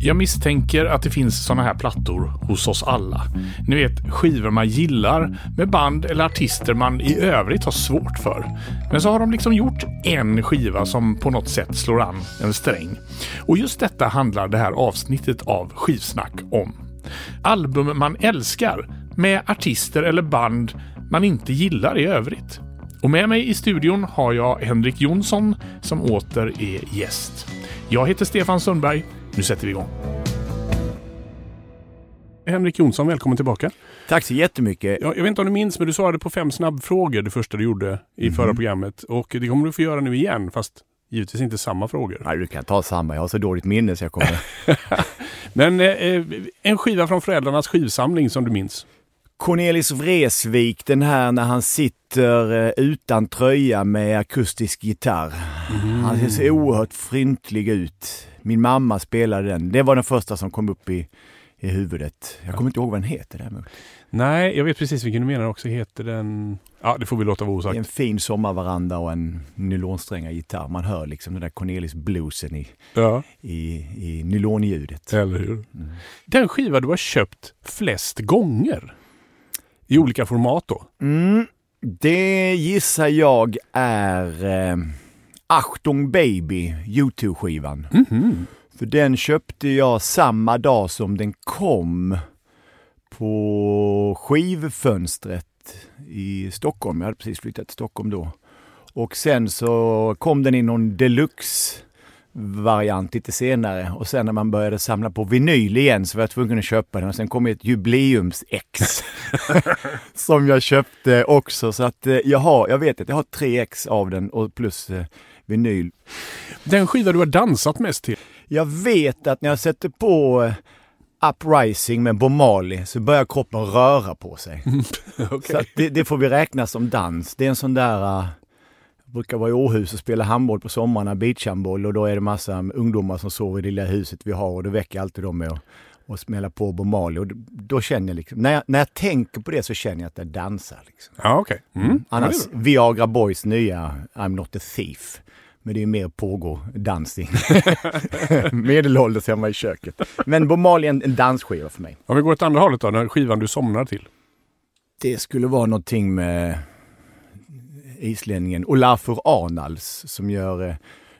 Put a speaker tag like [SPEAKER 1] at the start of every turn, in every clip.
[SPEAKER 1] Jag misstänker att det finns sådana här plattor hos oss alla. Ni vet skivor man gillar med band eller artister man i övrigt har svårt för. Men så har de liksom gjort en skiva som på något sätt slår an en sträng. Och just detta handlar det här avsnittet av Skivsnack om. Album man älskar med artister eller band man inte gillar i övrigt. Och med mig i studion har jag Henrik Jonsson som åter är gäst. Jag heter Stefan Sundberg. Nu sätter vi igång. Henrik Jonsson, välkommen tillbaka.
[SPEAKER 2] Tack så jättemycket.
[SPEAKER 1] Ja, jag vet inte om du minns, men du svarade på fem snabbfrågor det första du gjorde i
[SPEAKER 2] Mhm.
[SPEAKER 1] förra programmet. Och det kommer du få göra nu igen, fast givetvis inte samma frågor.
[SPEAKER 2] Nej, du kan ta samma. Jag har så dåligt minne så jag kommer...
[SPEAKER 1] Men eh, en skiva från föräldrarnas skivsamling som du minns.
[SPEAKER 2] Cornelis Vreeswijk, den här när han sitter eh, utan tröja med akustisk gitarr. Han ser så oerhört fryntlig ut. Min mamma spelade den. Det var den första som kom upp i, i huvudet. Jag kommer inte ihåg vad den heter däremot.
[SPEAKER 1] Nej, jag vet precis vilken du menar också. Heter den... Ja, det får vi låta vara osagt.
[SPEAKER 2] en fin sommarveranda och en nylonsträngad gitarr. Man hör liksom den där Cornelis bluesen i,
[SPEAKER 1] Ja,
[SPEAKER 2] i, i nylonljudet.
[SPEAKER 1] eller hur? Den skiva du har köpt flest gånger. I olika format då.
[SPEAKER 2] Mm, det gissar jag är eh, Achtung Baby, Youtube-skivan.
[SPEAKER 1] Mhm.
[SPEAKER 2] För den köpte jag samma dag som den kom på skivfönstret i Stockholm. Jag hade precis flyttat till Stockholm då. Och sen så kom den i någon deluxe variant lite senare och sen när man började samla på vinyl igen så var jag tvungen att köpa den och sen kom ett jubileums-ex som jag köpte också så att eh, jag har, jag vet att jag har tre ex av den och plus eh, vinyl.
[SPEAKER 1] Den skiva du har dansat mest till.
[SPEAKER 2] Jag vet att när jag sätter på eh, Uprising med Bob Marley så börjar kroppen röra på sig. Så att det, det får vi räkna som dans. Det är en sån där... Uh, jag brukar vara i Åhus och spela handboll på sommarna, beachhandboll och då är det massa ungdomar som sover i det lilla huset vi har och det väcker alltid dem med att och smälla på Bob Marley. Och då, då känner jag liksom, när jag, när jag tänker på det så känner jag att jag dansar. Liksom.
[SPEAKER 1] Ja, okej. Mm.
[SPEAKER 2] Annars. Viagra Boys nya I'm not a thief. Men det är mer pågå dancing. Medelålders hemma i köket. Men Bob Marley är en, en dansskiva för mig.
[SPEAKER 1] Om vi går åt andra hållet då, den skivan du somnar till.
[SPEAKER 2] Det skulle vara någonting med islänningen Olafur Arnalds som gör eh,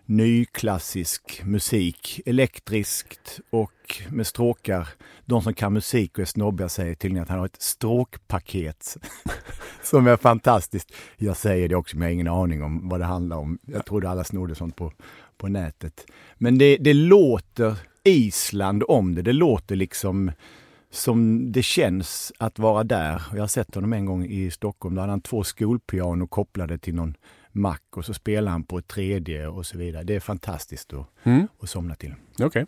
[SPEAKER 2] nyklassisk musik, elektriskt och med stråkar. De som kan musik och är snobbiga säger tydligen att han har ett stråkpaket som är fantastiskt. Jag säger det också men jag har ingen aning om vad det handlar om. Jag trodde alla snodde sånt på, på nätet. Men det, det låter Island om det. Det låter liksom som det känns att vara där. Jag har sett honom en gång i Stockholm. Då hade han två skolpiano kopplade till någon mack och så spelar han på ett tredje och så vidare. Det är fantastiskt att,
[SPEAKER 1] Mm.
[SPEAKER 2] att somna till.
[SPEAKER 1] Okej.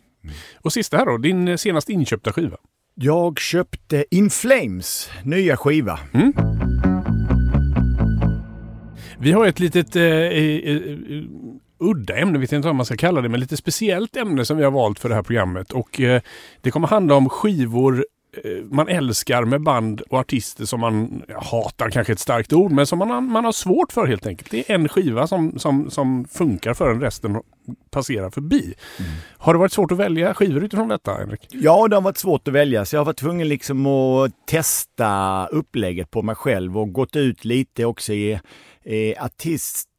[SPEAKER 1] Och sista här då, din senast inköpta skiva.
[SPEAKER 2] Jag köpte In Flames nya skiva.
[SPEAKER 1] Vi har ett litet eh, eh, udda ämne, vet inte vad man ska kalla det, men lite speciellt ämne som vi har valt för det här programmet. Och eh, det kommer handla om skivor man älskar med band och artister som man hatar, kanske ett starkt ord, men som man, man har svårt för helt enkelt. Det är en skiva som, som, som funkar för en resten passerar förbi. Har det varit svårt att välja skivor utifrån detta, Henrik?
[SPEAKER 2] Ja, det har varit svårt att välja så jag har varit tvungen liksom att testa upplägget på mig själv och gått ut lite också i eh, artist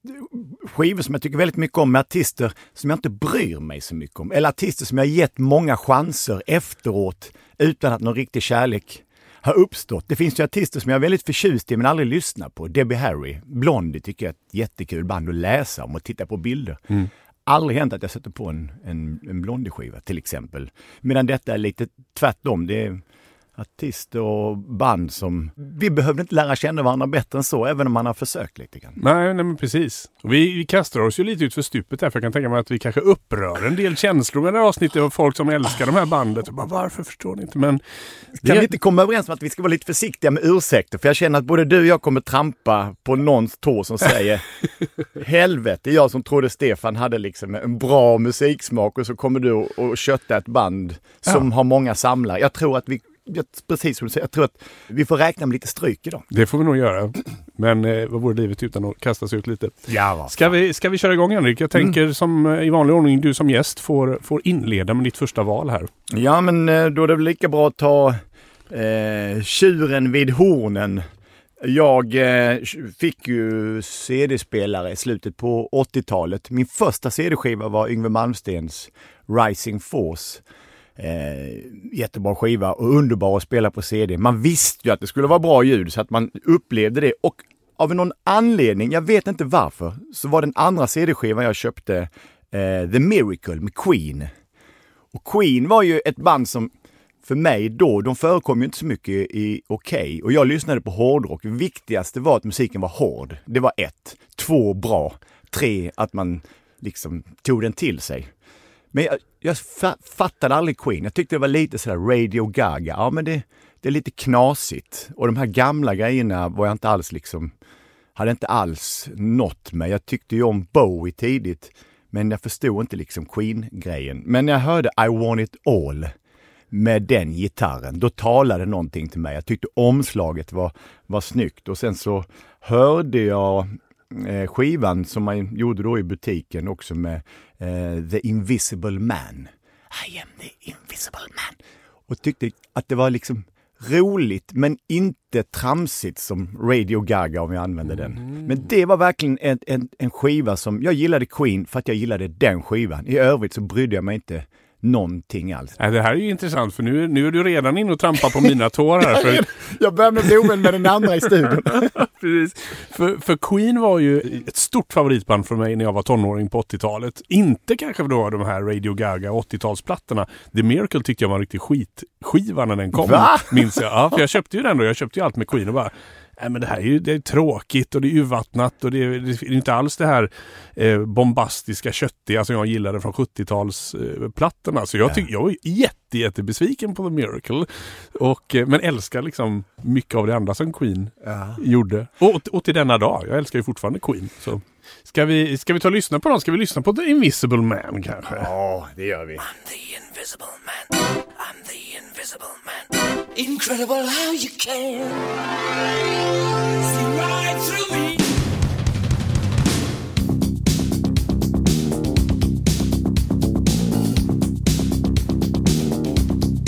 [SPEAKER 2] skivor som jag tycker väldigt mycket om med artister som jag inte bryr mig så mycket om. Eller artister som jag gett många chanser efteråt utan att någon riktig kärlek har uppstått. Det finns ju artister som jag är väldigt förtjust i men aldrig lyssnar på. Debbie Harry, Blondie tycker jag är ett jättekul band att läsa om och titta på bilder. Aldrig hänt att jag sätter på en, en, en Blondie-skiva till exempel. Medan detta är lite tvärtom. Det är artister och band som... Vi behövde inte lära känna varandra bättre än så, även om man har försökt lite grann.
[SPEAKER 1] Nej, nej men precis. Och vi, vi kastar oss ju lite ut för stupet här, för jag kan tänka mig att vi kanske upprör en del känslor med det här avsnittet av folk som älskar de här bandet. Och bara, varför förstår ni inte? Men
[SPEAKER 2] Kan vi inte komma överens om att vi ska vara lite försiktiga med ursäkter? För jag känner att både du och jag kommer trampa på någons tå som säger Helvete, jag som trodde Stefan hade liksom en bra musiksmak och så kommer du och, kötta ett band som har många samlare. Jag tror att vi jag, precis som du säger, jag tror att vi får räkna med lite stryk idag.
[SPEAKER 3] Det får vi nog göra. Men eh, vad vore livet utan att kasta sig ut lite?
[SPEAKER 2] Ja,
[SPEAKER 3] Ska vi, ska vi köra igång Henrik? Jag tänker
[SPEAKER 2] Mm.
[SPEAKER 3] som eh, i vanlig ordning, du som gäst får, får inleda med ditt första val här.
[SPEAKER 2] Ja, men eh, då är det väl lika bra att ta eh, tjuren vid hornen. Jag eh, fick ju CD-spelare i slutet på 80-talet. Min första CD-skiva var Yngwie Malmsteens Rising Force. Eh, jättebra skiva och underbar att spela på CD. Man visste ju att det skulle vara bra ljud så att man upplevde det och av någon anledning, jag vet inte varför, så var den andra CD-skivan jag köpte eh, The Miracle med Queen. Och Queen var ju ett band som för mig då, de förekom ju inte så mycket i Okej och jag lyssnade på hårdrock. Det viktigaste var att musiken var hård. Det var ett. Två, bra. Tre, att man liksom tog den till sig. Men jag, jag fa fattade aldrig Queen. Jag tyckte det var lite sådär Radio Gaga. Ja, men det, det är lite knasigt. Och de här gamla grejerna var jag inte alls liksom, hade inte alls nått mig. Jag tyckte ju om Bowie tidigt, men jag förstod inte liksom Queen-grejen. Men när jag hörde I want it all med den gitarren, då talade någonting till mig. Jag tyckte omslaget var, var snyggt och sen så hörde jag skivan som man gjorde då i butiken också med eh, The Invisible Man. I am the invisible man. Och tyckte att det var liksom roligt men inte tramsigt som Radio Gaga om jag använder den. Men det var verkligen en, en, en skiva som, jag gillade Queen för att jag gillade den skivan. I övrigt så brydde jag mig inte någonting alls.
[SPEAKER 3] Nej, det här är ju intressant för nu, nu är du redan inne och trampar på mina tår här. För,
[SPEAKER 2] Jag börjar med blomen med den andra i studion.
[SPEAKER 3] precis. För, för Queen var ju ett stort favoritband för mig när jag var tonåring på 80-talet. Inte kanske då de här Radio Gaga 80-talsplattorna. The Miracle tyckte jag var en riktig skitskiva när den kom.
[SPEAKER 2] Va?
[SPEAKER 3] Minns jag. Ja, för jag köpte ju den då. Jag köpte ju allt med Queen och bara Nej, men det här är ju det är tråkigt och det är urvattnat och det är, det är inte alls det här eh, bombastiska, köttiga som jag gillade från 70-talsplattorna. Eh, så jag, tyck, jag var jätte, jättebesviken på The Miracle. Och, eh, men älskar liksom mycket av det andra som Queen
[SPEAKER 2] Ja.
[SPEAKER 3] gjorde. Och, och till denna dag. Jag älskar ju fortfarande Queen. Så. Ska, vi, ska vi ta och lyssna på dem? Ska vi lyssna på The Invisible Man kanske?
[SPEAKER 2] Ja, det gör vi.
[SPEAKER 4] the invisible man. I'm the invisible man. Incredible how you can see right through me.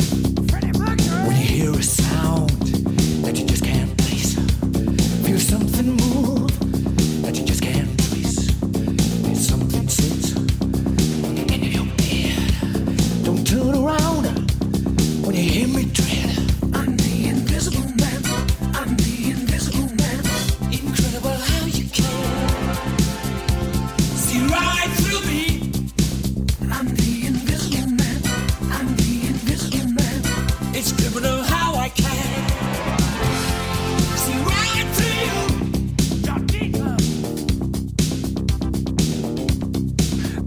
[SPEAKER 4] When you hear a sound that you just can't place, feel something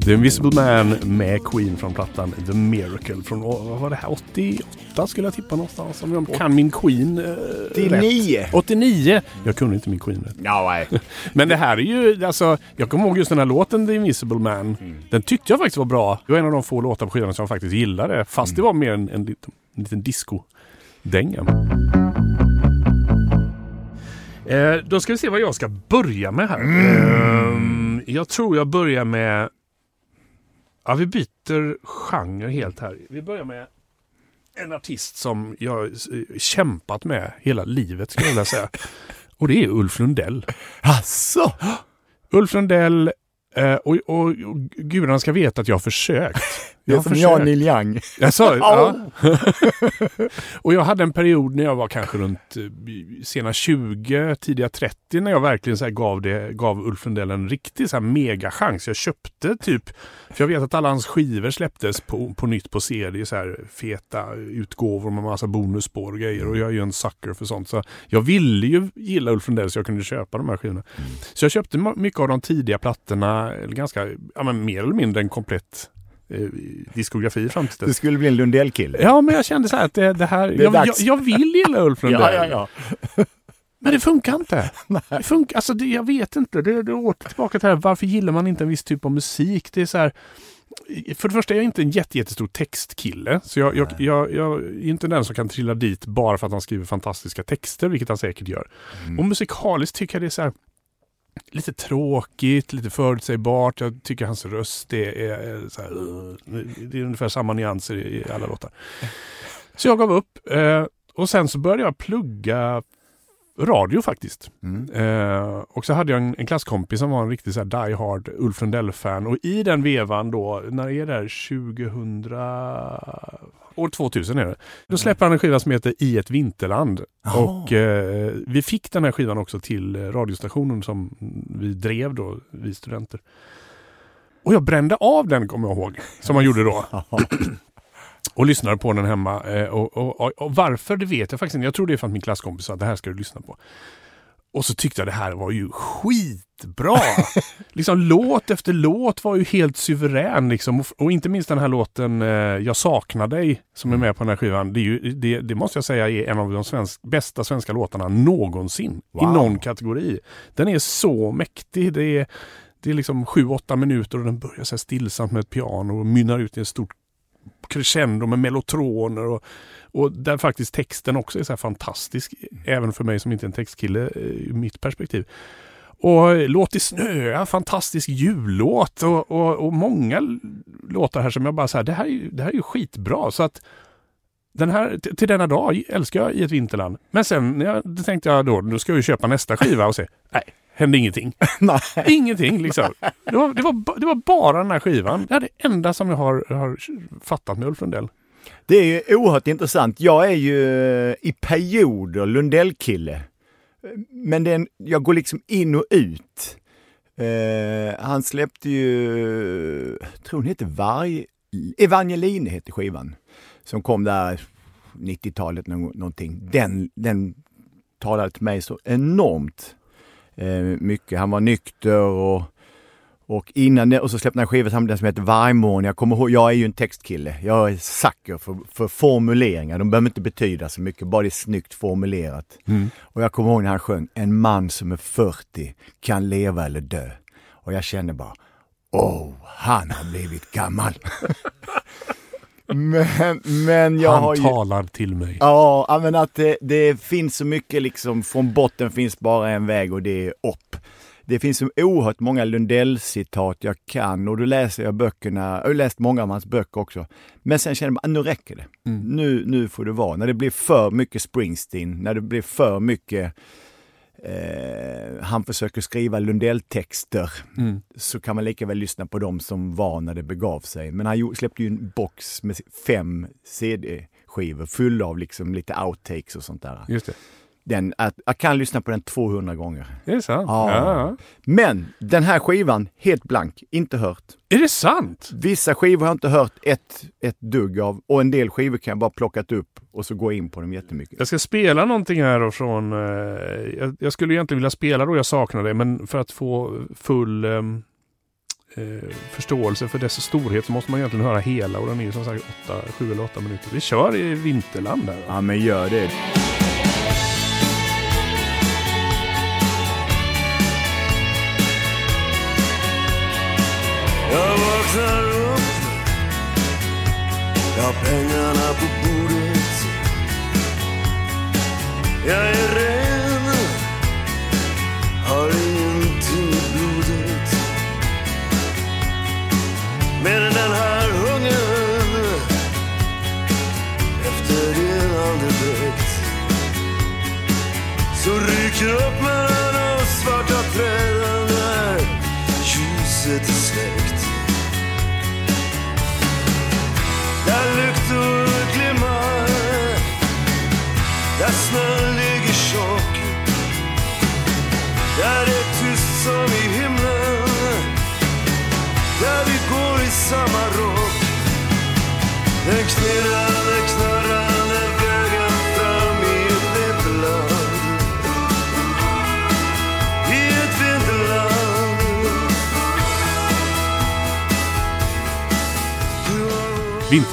[SPEAKER 4] The Invisible Man
[SPEAKER 3] med Queen från plattan The Miracle från, vad var det här, 88 skulle jag tippa någonstans. Om jag kan min Queen eh,
[SPEAKER 2] 89.
[SPEAKER 3] rätt. 89! Jag kunde inte min Queen rätt.
[SPEAKER 2] Nej.
[SPEAKER 3] Men det här är ju, alltså, jag kommer ihåg just den här låten The Invisible Man.
[SPEAKER 2] Mm.
[SPEAKER 3] Den tyckte jag faktiskt var bra. Det var en av de få låtar på skivan som jag faktiskt gillade. Fast
[SPEAKER 2] Mm.
[SPEAKER 3] det var mer en, en, liten, en liten disco-dänga. Eh, då ska vi se vad jag ska börja med här.
[SPEAKER 2] Mm.
[SPEAKER 3] Eh, jag tror jag börjar med... Ja, vi byter genre helt här. Vi börjar med en artist som jag eh, kämpat med hela livet skulle jag vilja säga. Och det är Ulf Lundell.
[SPEAKER 2] Asså?
[SPEAKER 3] Ulf Lundell eh, och, och, och gudarna ska veta att jag har försökt.
[SPEAKER 2] Det
[SPEAKER 3] Jag
[SPEAKER 2] är som
[SPEAKER 3] försökt.
[SPEAKER 2] jag Neil Young.
[SPEAKER 3] Jag sa, ja. och jag hade en period när jag var kanske runt eh, sena 20, tidiga 30 när jag verkligen så här gav, det, gav Ulf Lundell en riktig så här megachans. Jag köpte typ, för jag vet att alla hans skivor släpptes på, på nytt på CD, så här feta utgåvor med massa bonusspår och grejer och jag är ju en sucker för sånt. Så jag ville ju gilla Ulf Lundell så jag kunde köpa de här skivorna. Så jag köpte mycket av de tidiga plattorna, eller ganska, ja men mer eller mindre en komplett eh, diskografi fram till dess.
[SPEAKER 2] Du skulle bli en Lundell-kille.
[SPEAKER 3] Ja, men jag kände så här att det, det här...
[SPEAKER 2] är
[SPEAKER 3] jag, jag, jag vill gilla Ulf Lundell.
[SPEAKER 2] ja, ja, ja.
[SPEAKER 3] Men det funkar inte. Det funkar, alltså det, jag vet inte. Det, det åter tillbaka till det här, varför gillar man inte en viss typ av musik? Det är så här... för det första är jag inte en jätte, jättestor textkille. Så jag, jag, jag, jag är inte den som kan trilla dit bara för att han skriver fantastiska texter, vilket han säkert gör.
[SPEAKER 2] Mm.
[SPEAKER 3] Och musikaliskt tycker jag det är så här, lite tråkigt, lite förutsägbart. Jag tycker hans röst är, är så här, det är ungefär samma nyanser i, alla låtar. Så jag gav upp. Eh, och sen så började jag plugga radio faktiskt.
[SPEAKER 2] Mm.
[SPEAKER 3] Eh, och så hade jag en, en klasskompis som var en riktig så här die hard Ulf Lundell-fan. Och i den vevan då, när är det här, 2000... År 2000 är det. Då släpper han en skiva som heter I ett vinterland.
[SPEAKER 2] Jaha.
[SPEAKER 3] Och eh, vi fick den här skivan också till eh, radiostationen som vi drev då, vi studenter. Och jag brände av den kommer jag ihåg, som man gjorde då. Och lyssnade på den hemma. Eh, och, och, och, och varför det vet jag faktiskt inte. Jag tror det är för att min klasskompis sa att det här ska du lyssna på. Och så tyckte jag det här var ju skitbra. liksom låt efter låt var ju helt suverän. Liksom. Och, och inte minst den här låten eh, Jag saknar dig som är med på den här skivan. Det, är ju, det, det måste jag säga är en av de svensk, bästa svenska låtarna någonsin.
[SPEAKER 2] Wow.
[SPEAKER 3] I någon kategori. Den är så mäktig. Det är, det är liksom sju, åtta minuter och den börjar så här stillsamt med ett piano och mynnar ut i ett stort crescendo med mellotroner och, och där faktiskt texten också är så här fantastisk. Även för mig som inte är en textkille eh, ur mitt perspektiv. Och eh, Låt det snöa, fantastisk jullåt och, och, och många låtar här som jag bara säger det här är ju, det här är ju skitbra. Så att den här, till denna dag älskar jag i ett vinterland. Men sen jag, tänkte jag då, då ska jag ju köpa nästa skiva och se, nej, hände ingenting.
[SPEAKER 2] Nej.
[SPEAKER 3] Ingenting liksom. Det var, det, var, det var bara den här skivan. Det är det enda som jag har, har fattat med Ulf Lundell.
[SPEAKER 2] Det är ju oerhört intressant. Jag är ju eh, i perioder Lundell-kille. Men det en, jag går liksom in och ut. Eh, han släppte ju, jag tror den heter Varg... Evangeline heter skivan. Som kom där 90-talet någonting. Den, den talade till mig så enormt eh, mycket. Han var nykter och och innan det, och så släppte han som den som heter Vargmorgon. Jag kommer ihåg, jag är ju en textkille. Jag är sucker för, för formuleringar. De behöver inte betyda så mycket, bara det är snyggt formulerat. Och jag kommer ihåg när han sjöng En man som är 40 kan leva eller dö. Och jag kände bara, åh, han har blivit gammal. men, men jag
[SPEAKER 3] Han
[SPEAKER 2] har ju...
[SPEAKER 3] talar till mig.
[SPEAKER 2] Ja, men att det, det finns så mycket liksom, från botten finns bara en väg och det är upp. Det finns så oerhört många Lundell-citat jag kan och då läser jag böckerna, jag har läst många av hans böcker också. Men sen känner man, nu räcker det. Nu, nu får det vara. När det blir för mycket Springsteen, när det blir för mycket eh, han försöker skriva Lundell-texter
[SPEAKER 3] Mm.
[SPEAKER 2] så kan man lika väl lyssna på dem som var när det begav sig. Men han släppte ju en box med fem CD-skivor fulla av liksom lite outtakes och sånt där.
[SPEAKER 3] Just det.
[SPEAKER 2] Den, att, jag kan lyssna på den 200 gånger.
[SPEAKER 3] Är det sant?
[SPEAKER 2] Ja.
[SPEAKER 3] Ja.
[SPEAKER 2] Men den här skivan, helt blank, inte hört.
[SPEAKER 3] Är det sant?
[SPEAKER 2] Vissa skivor har jag inte hört ett, ett dugg av och en del skivor kan jag bara plockat upp och så gå in på dem jättemycket.
[SPEAKER 3] Jag ska spela någonting här då från... Eh, jag, jag skulle egentligen vilja spela då Jag saknar det, men för att få full ehm, eh, förståelse för dess storhet så måste man egentligen höra hela och den är ju som sagt 7 eller 8 minuter. Vi kör i Vinterland där.
[SPEAKER 2] Ja men gör det.
[SPEAKER 5] Jag vaknar upp, jag har pengarna på bordet. Jag är rädd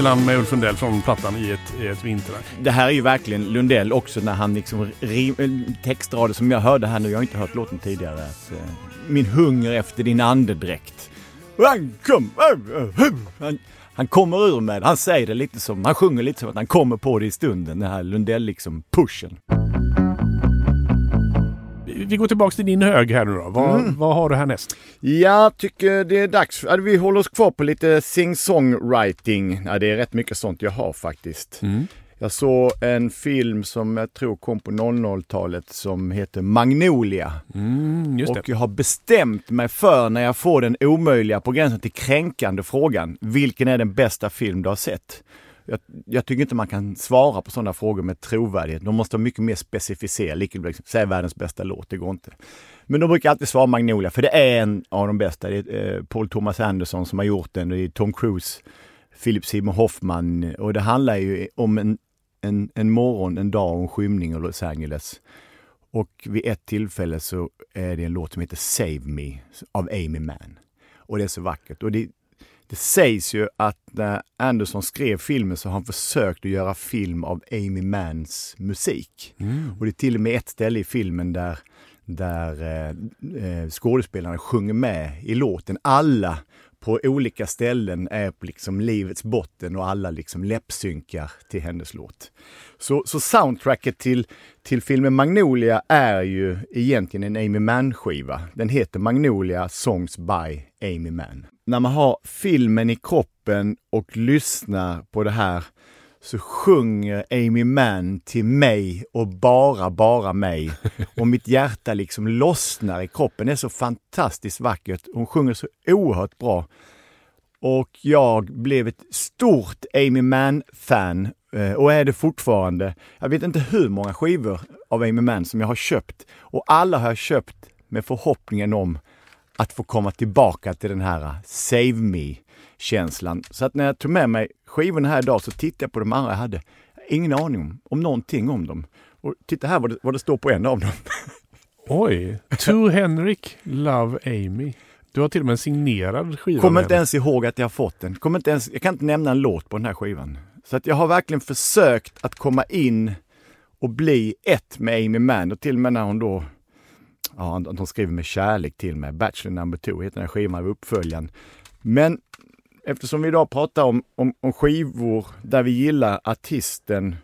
[SPEAKER 5] har
[SPEAKER 3] han med Ulf Lundell från plattan i ett, i ett vinterland.
[SPEAKER 2] Det här är ju verkligen Lundell också när han liksom rim, eh, textrader som jag hörde här nu, jag har inte hört låten tidigare. Att, eh, min hunger efter din andedräkt. Han, kom, eh, eh, han, han kommer ur med Han säger det lite som, han sjunger lite som att han kommer på det i stunden. Den här Lundell liksom pushen.
[SPEAKER 3] Vi går tillbaka till din hög här nu då. Vad,
[SPEAKER 2] Mm.
[SPEAKER 3] vad har du härnäst?
[SPEAKER 2] Jag tycker det är dags. Vi håller oss kvar på lite sing-song-writing. Ja, det är rätt mycket sånt jag har faktiskt. Jag såg en film som jag tror kom på 00-talet som heter Magnolia.
[SPEAKER 3] Mm.
[SPEAKER 2] Och jag har bestämt mig för när jag får den omöjliga på gränsen till kränkande frågan. Vilken är den bästa film du har sett? Jag, jag tycker inte man kan svara på sådana frågor med trovärdighet. De måste vara mycket mer specificera. Liksom, säg världens bästa låt, det går inte. Men de brukar alltid svara Magnolia, för det är en av de bästa. Det är eh, Paul Thomas Anderson som har gjort den. Det är Tom Cruise, Philip Seymour Hoffman och det handlar ju om en, en, en morgon, en dag och en skymning i Los Angeles. Och vid ett tillfälle så är det en låt som heter Save Me av Amy Mann. Och det är så vackert. Och det, det sägs ju att när Anderson skrev filmen så har han försökt att göra film av Amy Manns musik. Och det är till och med ett ställe i filmen där, där eh, eh, skådespelarna sjunger med i låten. Alla på olika ställen är på liksom livets botten och alla liksom läppsynkar till hennes låt. Så, så soundtracket till, till filmen Magnolia är ju egentligen en Amy Mann-skiva. Den heter Magnolia Songs by Amy Mann. När man har filmen i kroppen och lyssnar på det här så sjunger Amy Mann till mig och bara, bara mig. Och mitt hjärta liksom lossnar i kroppen. Det är så fantastiskt vackert. Hon sjunger så oerhört bra. Och jag blev ett stort Amy Mann-fan eh, och är det fortfarande. Jag vet inte hur många skivor av Amy Mann som jag har köpt och alla har jag köpt med förhoppningen om att få komma tillbaka till den här Save Me-känslan. Så att när jag tog med mig skivorna här idag så tittade jag på de andra jag hade. Ingen aning om, om någonting om dem. Och titta här vad det, vad det står på en av dem.
[SPEAKER 3] Oj! To Henrik, Love Amy. Du har till och med en signerad skiva
[SPEAKER 2] Kommer inte ens ihåg att jag har fått den. Kommer inte ens, jag kan inte nämna en låt på den här skivan. Så att jag har verkligen försökt att komma in och bli ett med Amy Mann. Och till och med när hon då, ja, hon skriver med kärlek till mig. Bachelor number two heter den här skivan uppföljaren. Men eftersom vi idag pratar om, om, om skivor där vi gillar artisten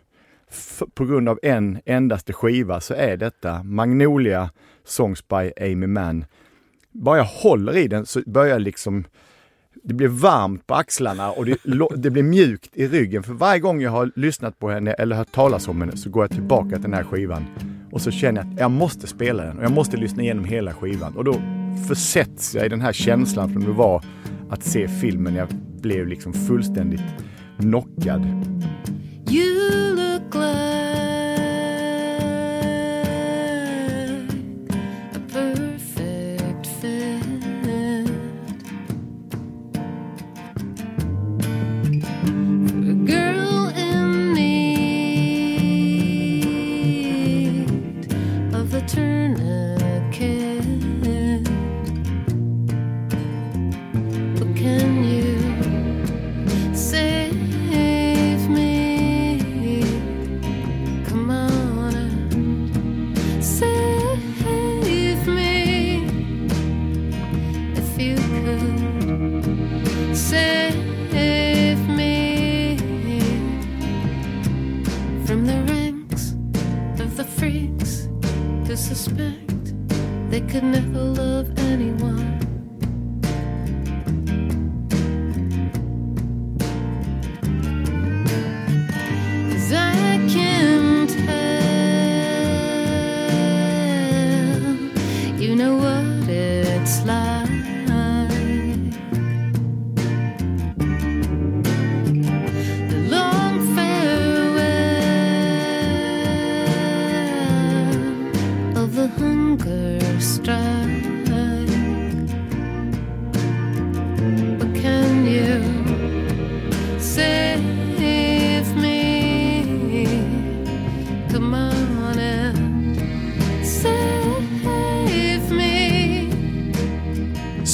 [SPEAKER 2] f- på grund av en endaste skiva så är detta Magnolia Songs by Amy Mann. Bara jag håller i den så börjar liksom det blir varmt på axlarna och det, det blir mjukt i ryggen. För varje gång jag har lyssnat på henne eller hört talas om henne så går jag tillbaka till den här skivan. Och så känner jag att jag måste spela den och jag måste lyssna igenom hela skivan. Och då försätts jag i den här känslan som det var att se filmen. Jag blev liksom fullständigt knockad.
[SPEAKER 6] You they could never love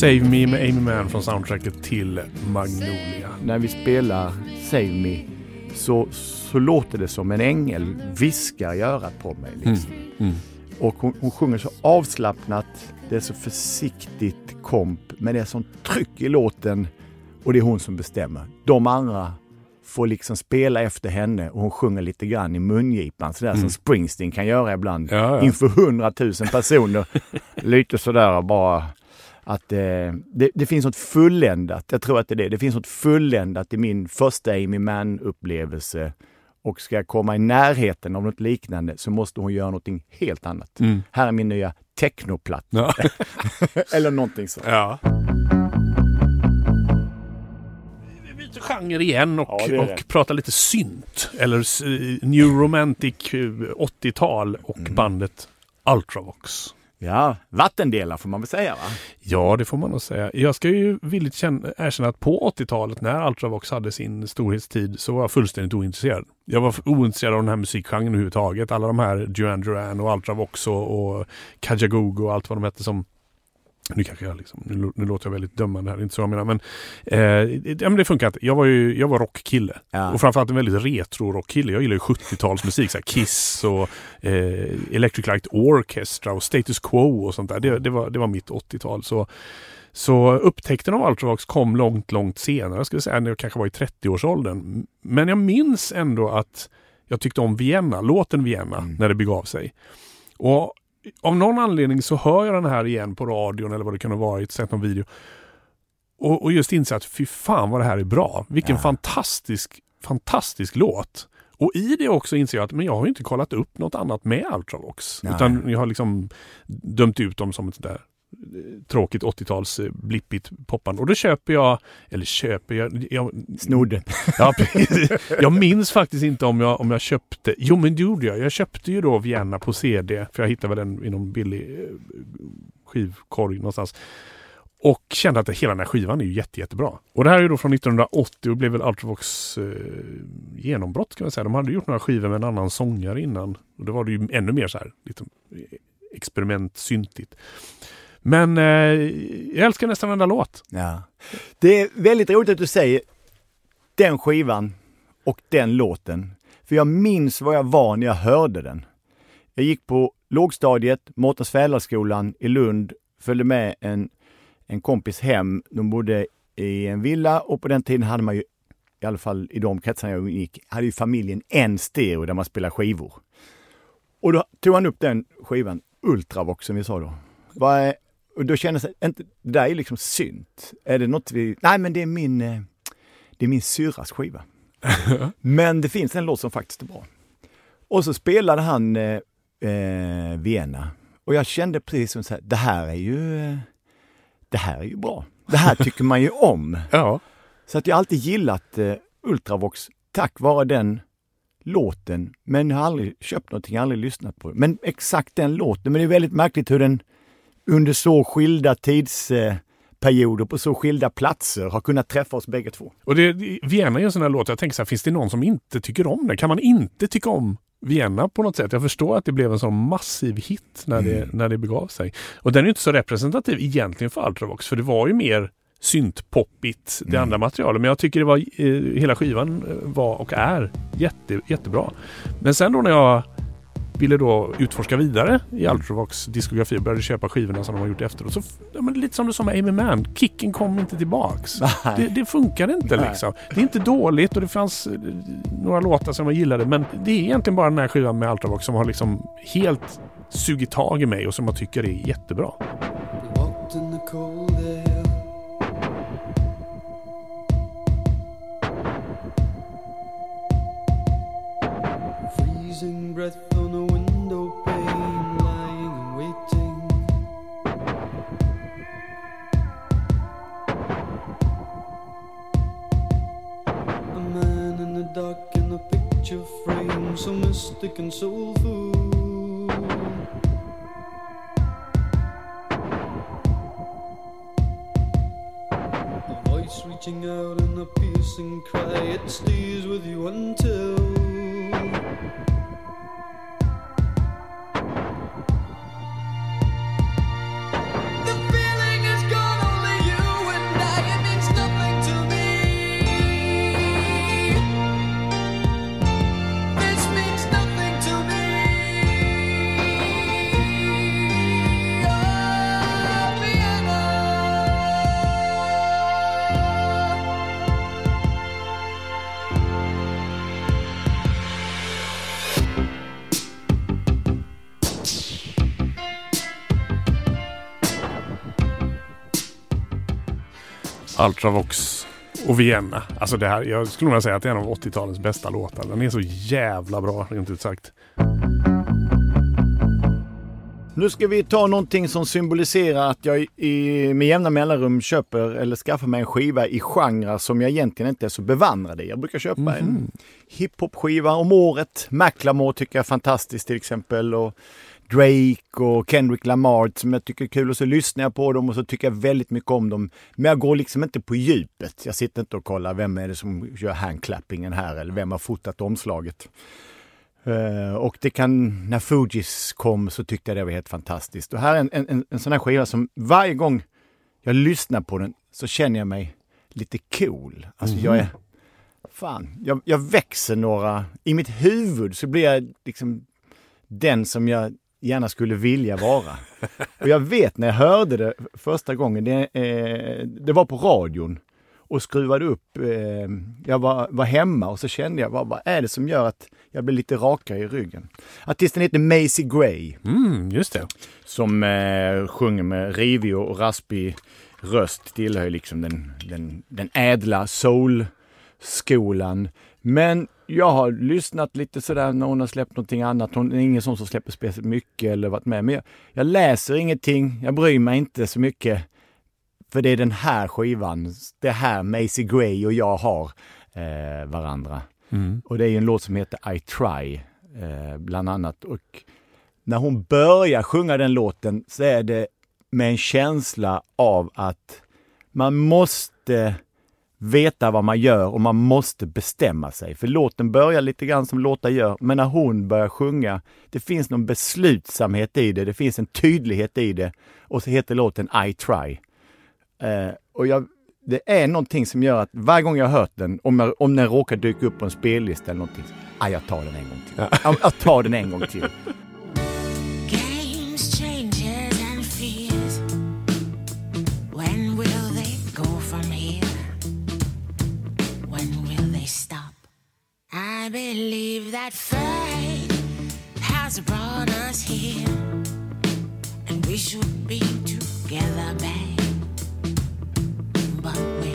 [SPEAKER 6] Save Me
[SPEAKER 3] med Amy Mann från soundtracket till Magnolia.
[SPEAKER 2] När vi spelar Save Me så, så låter det som en ängel viskar i örat på mig. Liksom. Och hon, hon sjunger så avslappnat, det är så försiktigt, komp, men det är sånt tryck i låten och det är hon som bestämmer. De andra får liksom spela efter henne och hon sjunger lite grann i mungipan, sådär som Springsteen kan göra ibland.
[SPEAKER 3] Ja, ja.
[SPEAKER 2] Inför hundratusen personer. lite sådär bara att eh, det, det finns något fulländat, jag tror att det är det, det finns något fulländat i min första Amy Mann-upplevelse. Och ska jag komma i närheten av något liknande så måste hon göra någonting helt annat.
[SPEAKER 3] Mm.
[SPEAKER 2] Här är min nya technoplatta.
[SPEAKER 3] Ja.
[SPEAKER 2] Eller någonting så.
[SPEAKER 3] ja. Vi byter genre igen och,
[SPEAKER 2] Ja,
[SPEAKER 3] och pratar lite synt. Eller eh, New Romantic eh, 80-tal och
[SPEAKER 2] Mm.
[SPEAKER 3] bandet Ultravox.
[SPEAKER 2] Ja, vattendelar får man väl säga va?
[SPEAKER 3] Ja, det får man nog säga. Jag ska ju villigt känna, erkänna att på 80-talet när Ultravox hade sin storhetstid så var jag fullständigt ointresserad. Jag var ointresserad av den här musikgenren överhuvudtaget. Alla de här Duran Duran och Ultravox och, och Kajagoogoo och allt vad de hette som nu kanske jag liksom, nu, nu låter jag väldigt dömande här, det är inte så jag menar men, eh, ja, men det funkar inte. Jag var ju jag var rockkille.
[SPEAKER 2] Ja.
[SPEAKER 3] Och framförallt en väldigt retro-rockkille. Jag gillar ju 70-talsmusik, så Kiss och eh, Electric Light Orchestra och Status Quo och sånt där. Det, det, var, det var mitt 80-tal. Så, så upptäckten av Ultravox kom långt, långt senare, skulle jag säga, när jag kanske var i 30-årsåldern. Men jag minns ändå att jag tyckte om Vienna, låten Vienna, när det begav sig. Och av någon anledning så hör jag den här igen på radion eller vad det kan ha varit, sett någon video. Och, och just inser att fy fan vad det här är bra. Vilken
[SPEAKER 2] Ja.
[SPEAKER 3] fantastisk, fantastisk låt. Och i det också inser jag att men jag har inte kollat upp något annat med Ultravox.
[SPEAKER 2] Nej.
[SPEAKER 3] Utan jag har liksom dömt ut dem som ett där tråkigt 80-tals eh, blippigt poppande. Och då köper jag, eller köper jag, jag
[SPEAKER 2] Snodde.
[SPEAKER 3] Ja, jag minns faktiskt inte om jag, om jag köpte, jo men det gjorde jag. Jag köpte ju då Vienna på CD, för jag hittade väl den i någon billig eh, skivkorg någonstans. Och kände att hela den här skivan är ju jätte, jättebra. Och det här är ju då från 1980 och blev väl Ultravox eh, genombrott kan man säga. De hade gjort några skivor med en annan sångare innan. Och då var det ju ännu mer så här, lite experimentsyntigt. Men eh, jag älskar nästan varenda låt.
[SPEAKER 2] Ja. Det är väldigt roligt att du säger den skivan och den låten. För jag minns vad jag var när jag hörde den. Jag gick på lågstadiet, Mårtens Fälaskolan i Lund, följde med en, en kompis hem. De bodde i en villa och på den tiden hade man ju, i alla fall i de kretsarna jag gick, hade ju familjen en stereo där man spelade skivor. Och då tog han upp den skivan, Ultravox som vi sa då. Vad är, och då kändes det inte, det där är ju liksom synt. Är det något vi, nej men det är min, eh, det är min syrras skiva. men det finns en låt som faktiskt är bra. Och så spelade han eh, eh, Vienna. Och jag kände precis som så här, det här är ju, eh, det här är ju bra. Det här tycker man ju om.
[SPEAKER 3] Ja.
[SPEAKER 2] Så att jag har alltid gillat eh, Ultravox tack vare den låten. Men jag har aldrig köpt någonting, aldrig lyssnat på det. Men exakt den låten. Men det är väldigt märkligt hur den under så skilda tidsperioder på så skilda platser har kunnat träffa oss bägge två.
[SPEAKER 3] Och det, Vienna är en sån här låt, jag tänker så här, finns det någon som inte tycker om den? Kan man inte tycka om Vienna på något sätt? Jag förstår att det blev en sån massiv hit när det, när det begav sig. Och den är inte så representativ egentligen för Ultravox, för det var ju mer syntpoppigt, det andra materialet. Men jag tycker det var, eh, hela skivan eh, var och är jätte, jättebra. Men sen då när jag ville då utforska vidare i Ultravox diskografi och började köpa skivorna som de har gjort efteråt. Så, ja, men lite som du sa med Amy Mann, kicken kom inte tillbaks. Det, det funkar inte
[SPEAKER 2] Nej.
[SPEAKER 3] liksom. Det är inte dåligt och det fanns eh, några låtar som jag gillade men det är egentligen bara den här skivan med Ultravox som har liksom helt sugit tag i mig och som jag tycker är jättebra.
[SPEAKER 5] So mystic and soulful. A voice reaching out in a piercing cry, it's stays
[SPEAKER 3] Ultravox och Vienna. Alltså det här, jag skulle nog säga att det är en av 80-talets bästa låtar. Den är så jävla bra, rent ut sagt.
[SPEAKER 2] Nu ska vi ta någonting som symboliserar att jag i, med jämna mellanrum köper eller skaffar mig en skiva i genrer som jag egentligen inte är så bevandrad i. Jag brukar köpa en hiphop-skiva om året. Macklemore tycker jag är fantastiskt till exempel. Och Drake och Kendrick Lamar som jag tycker är kul och så lyssnar jag på dem och så tycker jag väldigt mycket om dem. Men jag går liksom inte på djupet. Jag sitter inte och kollar vem är det som gör handclappingen här eller vem har fotat omslaget. Eh, och det kan, när Fugees kom så tyckte jag det var helt fantastiskt. Och här är en, en, en sån här skiva som varje gång jag lyssnar på den så känner jag mig lite cool. Alltså jag är, fan, jag, jag växer några, i mitt huvud så blir jag liksom den som jag gärna skulle vilja vara. Och jag vet när jag hörde det första gången, det, eh, det var på radion och skruvade upp. Eh, jag var, var hemma och så kände jag, vad, vad är det som gör att jag blir lite rakare i ryggen? Artisten heter Macy Gray
[SPEAKER 3] Mm, just det.
[SPEAKER 2] som eh, sjunger med rivig och raspig röst. Tillhör liksom den, den, den ädla soul-skolan. Men jag har lyssnat lite sådär när hon har släppt någonting annat. Hon är ingen sån som släpper speciellt mycket eller varit med. Men jag, jag läser ingenting. Jag bryr mig inte så mycket. För det är den här skivan, det här Macy Gray och jag har eh, varandra. Och det är ju en låt som heter I Try, eh, bland annat. Och när hon börjar sjunga den låten så är det med en känsla av att man måste veta vad man gör och man måste bestämma sig. För låten börjar lite grann som låtar gör, men när hon börjar sjunga, det finns någon beslutsamhet i det, det finns en tydlighet i det. Och så heter låten I Try. Eh, och jag, det är någonting som gör att varje gång jag har hört den, om, jag, om den råkar dyka upp på en spellista eller någonting, ah, jag tar den en gång till. Jag, jag tar den en gång till.
[SPEAKER 7] I believe that fate has brought us here, and we should be together, babe. But we're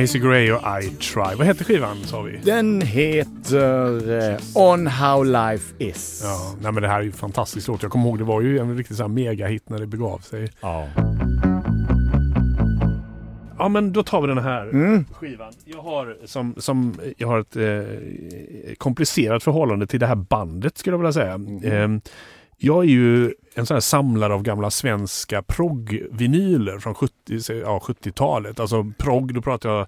[SPEAKER 3] Macy Gray och I Try. Vad hette skivan sa vi?
[SPEAKER 2] Den heter eh, On How Life Is.
[SPEAKER 3] Ja, nej men det här är ju en fantastisk låt. Jag kommer ihåg det var ju en riktig så här megahit när det begav sig.
[SPEAKER 2] Ja.
[SPEAKER 3] Ja men då tar vi den här
[SPEAKER 2] Mm.
[SPEAKER 3] skivan. Jag har, som, som, jag har ett eh, komplicerat förhållande till det här bandet skulle jag vilja säga.
[SPEAKER 2] Mm.
[SPEAKER 3] Eh, jag är ju en sån här samlare av gamla svenska prog-vinyler från 70, ja, 70-talet. Alltså prog, då pratar jag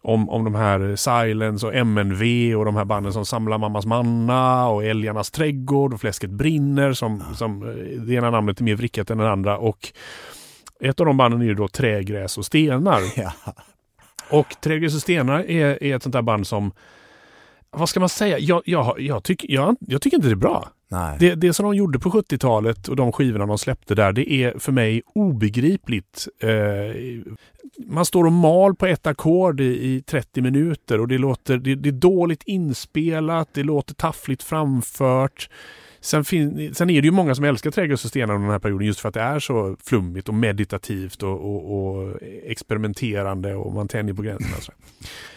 [SPEAKER 3] om, om de här Silence och MNV och de här banden som Samlar Mammas Manna och Älgarnas Trädgård och Fläsket Brinner som, som eh, det ena namnet är mer vrickat än det andra. Och ett av de banden är ju då Trägräs och Stenar.
[SPEAKER 2] Ja.
[SPEAKER 3] Och Trägräs och Stenar är, är ett sånt där band som vad ska man säga? Jag, jag, jag, tycker, jag, jag tycker inte det är bra.
[SPEAKER 2] Nej.
[SPEAKER 3] Det, det som de gjorde på 70-talet och de skivorna de släppte där, det är för mig obegripligt. Eh, man står och mal på ett ackord i, i 30 minuter och det låter det, det är dåligt inspelat, det låter taffligt framfört. Sen, fin, sen är det ju många som älskar Trädgårds och stenar under den här perioden just för att det är så flummigt och meditativt och, och, och experimenterande och man tänjer på gränserna.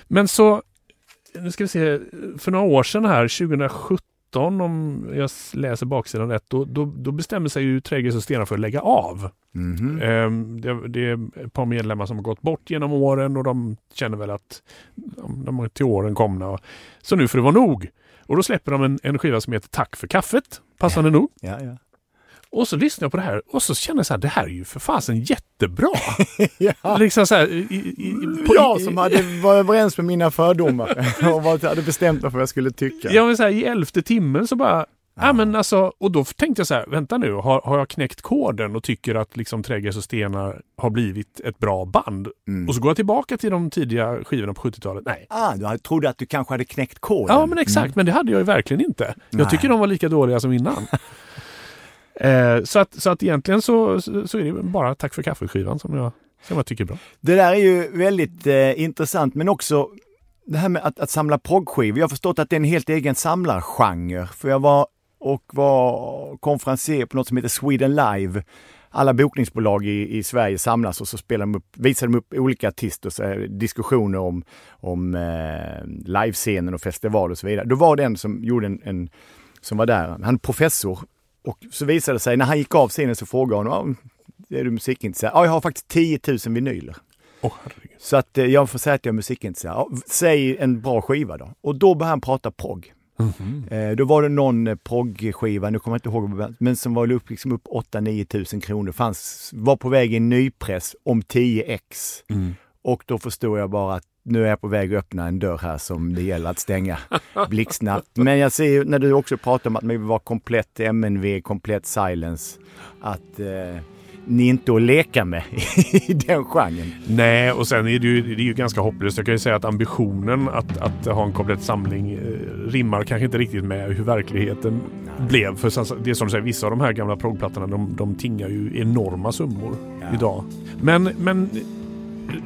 [SPEAKER 3] Men så, nu ska vi se, för några år sedan här, 2017 om jag läser baksidan rätt, då, då, då bestämmer sig ju Trädgårds och stenar för att lägga av.
[SPEAKER 2] Mhm.
[SPEAKER 3] Ehm, Det, det är ett par medlemmar som har gått bort genom åren och de känner väl att de, de är till åren komna. Och, så nu får det vara nog. Och då släpper de en, en skiva som heter Tack för kaffet, passande nog.
[SPEAKER 2] Ja, ja.
[SPEAKER 3] Och så lyssnade jag på det här och så kände jag så här, det här är ju för fasen jättebra.
[SPEAKER 2] Ja.
[SPEAKER 3] liksom så här, i, i, på-
[SPEAKER 2] Jag som hade, var överens med mina fördomar och var, hade bestämt mig för vad jag skulle tycka.
[SPEAKER 3] Ja, men så här, i elfte timmen så bara, ja. men alltså, och då tänkte jag så här, vänta nu, har, har jag knäckt koden och tycker att liksom Trädgräs och stenar har blivit ett bra band?
[SPEAKER 2] Mm.
[SPEAKER 3] Och så går jag tillbaka till de tidiga skivorna på 70-talet. Nej.
[SPEAKER 2] Ah, du trodde att du kanske hade knäckt koden.
[SPEAKER 3] Ja, men exakt, men det hade jag ju verkligen inte. Jag
[SPEAKER 2] Nej.
[SPEAKER 3] tycker de var lika dåliga som innan. eh, så, att, så att egentligen så, så är det bara Tack för kaffeskivan som jag, som jag tycker är bra.
[SPEAKER 2] Det där är ju väldigt eh, intressant, men också det här med att, att samla proggskivor. Jag har förstått att det är en helt egen samlargenre. För jag var och var konferencier på något som heter Sweden Live. Alla bokningsbolag i, i Sverige samlas och så spelar de upp, visar de upp olika artister, så diskussioner om, om eh, livescenen och festival och så vidare. Då var det en som gjorde en, en som var där, han är professor. Och så visade det sig, när han gick av scenen så frågade honom, "Ja, är du musikintresserad? Ja, jag har faktiskt 10 000 vinyler.
[SPEAKER 3] Herregud.
[SPEAKER 2] Så att eh, jag får säga att jag är musikintresserad. Ja, säg en bra skiva då. Och då började han prata progg. Eh, då var det någon eh, proggskiva, nu kommer jag inte ihåg, men som var upp, liksom upp 8-9 tusen kronor. Fanns, var på väg i en nypress om 10x. Och då förstod jag bara att nu är jag på väg att öppna en dörr här som det gäller att stänga blixtsnabbt. Men jag ser ju när du också pratar om att man vill vara komplett MNV, komplett silence, att eh, ni inte att leka med i den genren.
[SPEAKER 3] Nej, och sen är det, ju, det är ju ganska hopplöst. Jag kan ju säga att ambitionen att, att ha en komplett samling eh, rimmar kanske inte riktigt med hur verkligheten blev. För det är som du säger, vissa av de här gamla proggplattorna de, de tingar ju enorma summor idag. Men, men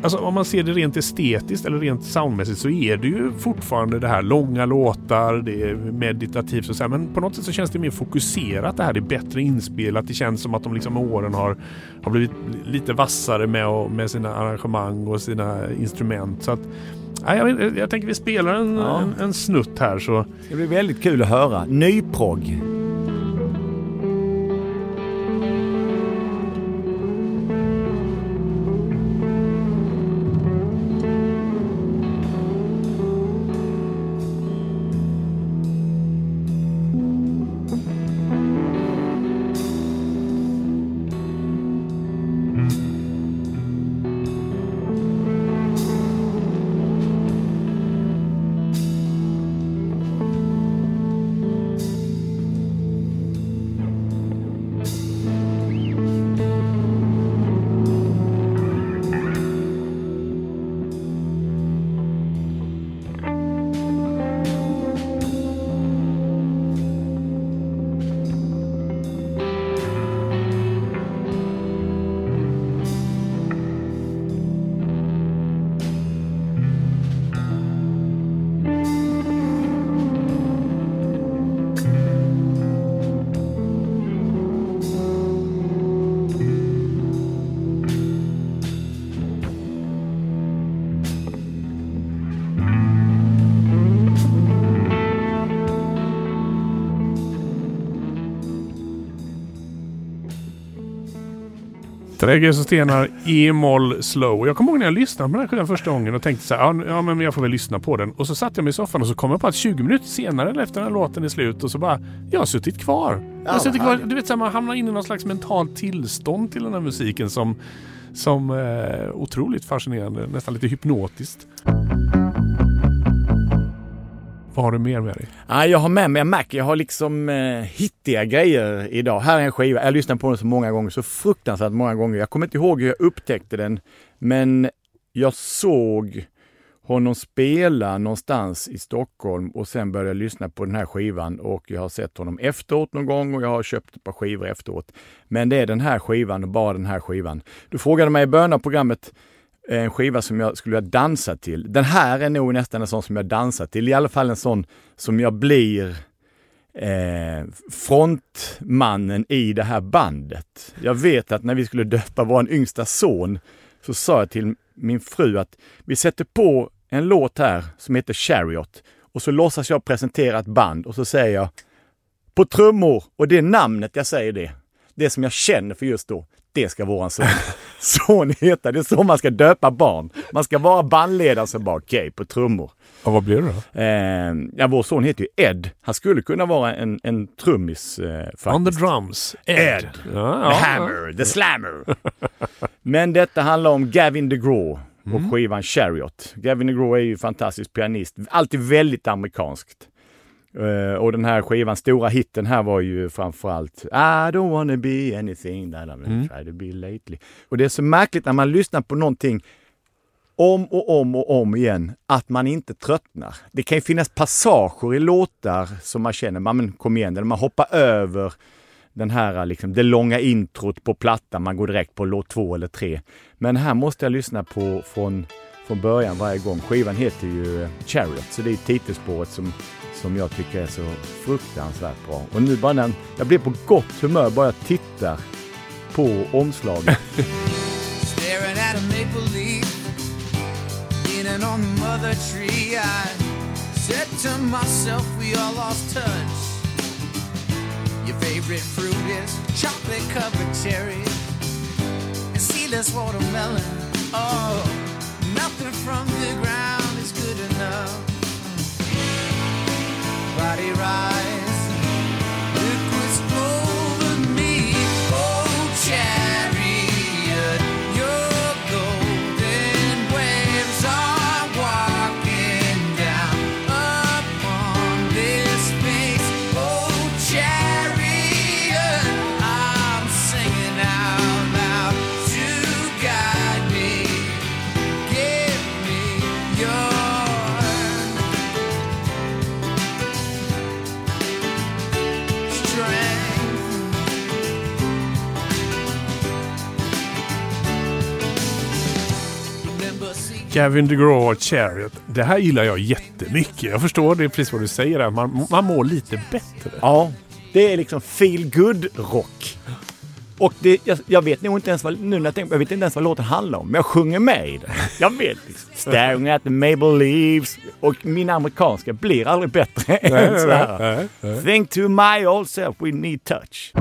[SPEAKER 3] alltså, om man ser det rent estetiskt eller rent soundmässigt så är det ju fortfarande det här långa låtar, det är meditativt och så här, men på något sätt så känns det mer fokuserat det här. Det är bättre inspelat. Det känns som att de liksom med åren har, har blivit lite vassare med, och, med sina arrangemang och sina instrument. Så att, ja, jag, jag tänker vi spelar en,
[SPEAKER 2] Ja.
[SPEAKER 3] en, en snutt här så
[SPEAKER 2] Det blir väldigt kul att höra. Nyprogg.
[SPEAKER 3] Trädgräs och stenar E-moll slow. Jag kommer ihåg när jag lyssnade på den här skivan första gången och tänkte så här, ja, men jag får väl lyssna på den. Och så satte jag mig i soffan och så kom jag på att 20 minuter senare eller efter den här låten är slut och så bara, jag har suttit kvar. Jag har suttit kvar. Du vet så här, man hamnar in i någon slags mentalt tillstånd till den här musiken som, som eh, otroligt fascinerande, nästan lite hypnotiskt. Vad har du mer med dig?
[SPEAKER 2] Ja, jag har med mig en Mac. Jag har liksom eh, hittiga grejer idag. Här är en skiva. Jag har lyssnat på den så många gånger, så fruktansvärt många gånger. Jag kommer inte ihåg hur jag upptäckte den, men jag såg honom spela någonstans i Stockholm och sen började jag lyssna på den här skivan och jag har sett honom efteråt någon gång och jag har köpt ett par skivor efteråt. Men det är den här skivan och bara den här skivan. Du frågade mig i början av programmet en skiva som jag skulle vilja dansa till. Den här är nog nästan en sån som jag dansar till. I alla fall en sån som jag blir eh, frontmannen i det här bandet. Jag vet att när vi skulle döpa vår yngsta son så sa jag till min fru att vi sätter på en låt här som heter Chariot och så låtsas jag presentera ett band och så säger jag på trummor och det är namnet jag säger det. det som jag känner för just då, det ska våran son, son heta. Det är så man ska döpa barn. Man ska vara bandledare som bara okej på trummor.
[SPEAKER 3] Och vad blir det då?
[SPEAKER 2] Eh, ja, vår son heter ju Ed. Han skulle kunna vara en, en trummis eh, faktiskt.
[SPEAKER 3] On the drums. Ed.
[SPEAKER 2] Ed.
[SPEAKER 3] Ja,
[SPEAKER 2] The
[SPEAKER 3] ja.
[SPEAKER 2] Hammer, The Slammer. Men detta handlar om Gavin DeGraw och skivan Chariot. Gavin DeGraw är ju fantastisk pianist, alltid väldigt amerikanskt. Eh, och den här skivan, stora hitten här var ju framförallt I don't wanna be anything that I'm try to be lately. Och det är så märkligt när man lyssnar på någonting om och om och om igen att man inte tröttnar. Det kan ju finnas passager i låtar som man känner, "Ja, men kom igen, eller man hoppar över den här, liksom, det långa introt på plattan, man går direkt på låt två eller tre. Men här måste jag lyssna på från, från början varje gång. Skivan heter ju Chariot, så det är titelspåret som, som jag tycker är så fruktansvärt bra. Och nu bara när jag blir på gott humör bara jag tittar på omslaget.
[SPEAKER 8] staring at a maple leaf, leaning on the mother tree. I said to myself, we all lost touch. Your favorite fruit is chocolate covered cherries and seedless watermelon. Oh, nothing from the ground
[SPEAKER 3] Gavin DeGraw Chariot. Det här gillar jag jättemycket. Jag förstår det precis vad du säger. Man, man mår lite bättre.
[SPEAKER 2] Ja, det är liksom feel good rock. Och det, jag, jag vet nog inte ens vad, nu när jag tänker, jag vet inte ens vad låten handlar om, men jag sjunger med i den. Jag vet liksom. Staring at the maple leaves. Och min amerikanska blir aldrig bättre än så här. Think to my old self we need touch.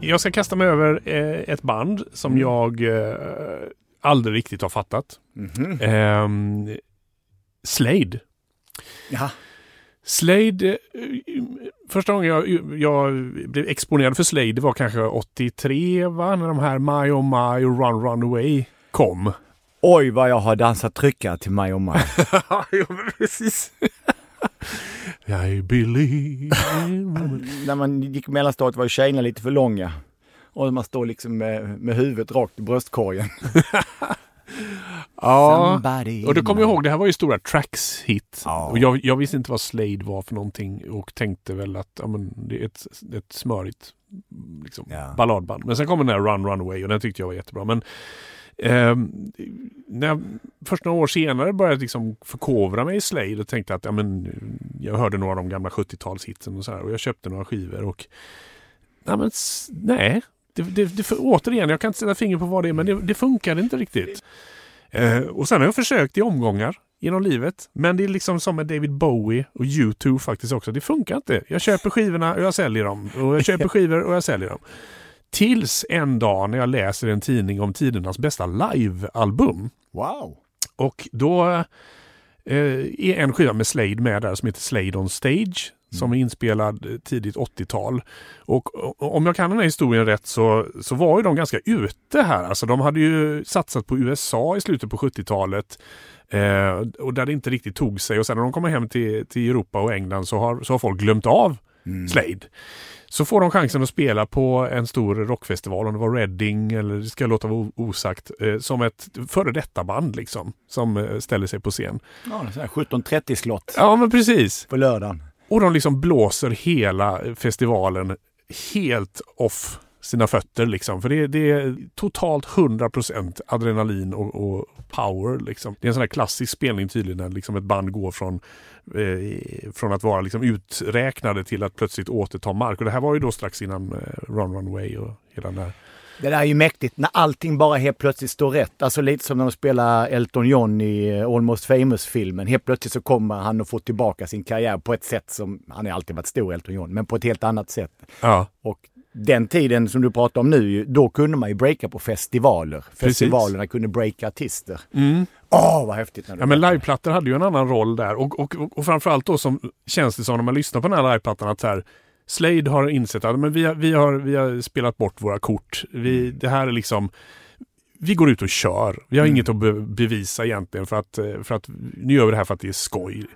[SPEAKER 3] Jag ska kasta mig över eh, ett band som
[SPEAKER 2] Mm.
[SPEAKER 3] jag eh, aldrig riktigt har fattat.
[SPEAKER 2] Mhm.
[SPEAKER 3] Ehm, Slade.
[SPEAKER 2] Ja.
[SPEAKER 3] Slade, eh, första gången jag, jag blev exponerad för Slade var kanske 83 va? När de här My Oh My och Run Run Away kom.
[SPEAKER 2] Oj vad jag har dansat tryckare till My Oh My.
[SPEAKER 3] ja, precis. I believe.
[SPEAKER 2] när man gick i mellanstadiet var ju tjejerna lite för långa. Och man står liksom med, med huvudet rakt i bröstkorgen.
[SPEAKER 3] ja.
[SPEAKER 2] Somebody
[SPEAKER 3] Och då kommer jag ihåg, det här var ju stora Tracks-hit.
[SPEAKER 2] Ja.
[SPEAKER 3] Och jag, jag visste inte vad Slade var för någonting och tänkte väl att ja, men det är ett, ett smörigt liksom,
[SPEAKER 2] Ja.
[SPEAKER 3] balladband. Men sen kom den här Run Run Away och den tyckte jag var jättebra. Men ehm, när jag först några år senare började jag liksom förkovra mig i Slade och tänkte att ja, men, jag hörde några av de gamla 70-talshitsen och så här och jag köpte några skivor och nej, men, nej. Det, det, det, återigen, jag kan inte sätta finger på vad det är men det, det funkade inte riktigt. Eh, och sen har jag försökt i omgångar genom livet. Men det är liksom som med David Bowie och U2 faktiskt också. Det funkar inte. Jag köper skivorna och jag säljer dem. Och jag köper skivor och jag säljer dem. Tills en dag när jag läser en tidning om tidernas bästa livealbum.
[SPEAKER 2] Wow!
[SPEAKER 3] Och då eh, är en skiva med Slade med där som heter Slade on Stage. Som är inspelad tidigt 80-tal. Och, och om jag kan den här historien rätt så, så var ju de ganska ute här. Alltså de hade ju satsat på USA i slutet på 70-talet. Eh, och där det inte riktigt tog sig. Och sen när de kommer hem till, till Europa och England så har, så har folk glömt av Slade. Så får de chansen att spela på en stor rockfestival, om det var Reading eller det ska jag låta vara osagt, eh, som ett före detta band liksom, som eh, ställer sig på scen.
[SPEAKER 2] Ja, det är så här 17.30 slott
[SPEAKER 3] Ja men precis.
[SPEAKER 2] på lördagen.
[SPEAKER 3] Och de liksom blåser hela festivalen helt off sina fötter liksom. För det, det är totalt 100% adrenalin och, och power liksom. Det är en sån här klassisk spelning tydligen när liksom ett band går från, eh, från att vara liksom uträknade till att plötsligt återta mark. Och det här var ju då strax innan eh, Run Runway och hela den här
[SPEAKER 2] det där är ju mäktigt när allting bara helt plötsligt står rätt. Alltså lite som när de spelar Elton John i eh, Almost Famous-filmen. Helt plötsligt så kommer han att få tillbaka sin karriär på ett sätt som, han har alltid varit stor Elton John, men på ett helt annat sätt.
[SPEAKER 3] Ja.
[SPEAKER 2] Och den tiden som du pratar om nu, då kunde man ju breaka på festivaler. Festivalerna kunde breaka artister. Åh, vad häftigt! När
[SPEAKER 3] Mm. Ja men liveplattor hade ju en annan roll där och, och, och, och framförallt då som känns det som när man lyssnar på den här liveplattan att så här, Slade har insett att men vi, har, vi, har, vi har spelat bort våra kort. Vi, det här är liksom vi går ut och kör. Vi har inget att be bevisa egentligen för att, eh, för att nu gör vi det här för att det är skoj.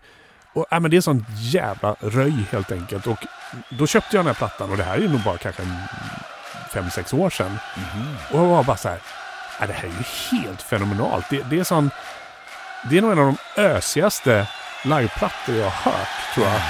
[SPEAKER 3] Och, ja, men det är sån jävla röj helt enkelt. Och då köpte jag den här plattan och det här är nog bara kanske fem, sex år sedan. Och jag var bara så här, ja, det här är ju helt fenomenalt. Det, det är sån, det är nog en av de ösigaste liveplattor jag har hört, tror jag.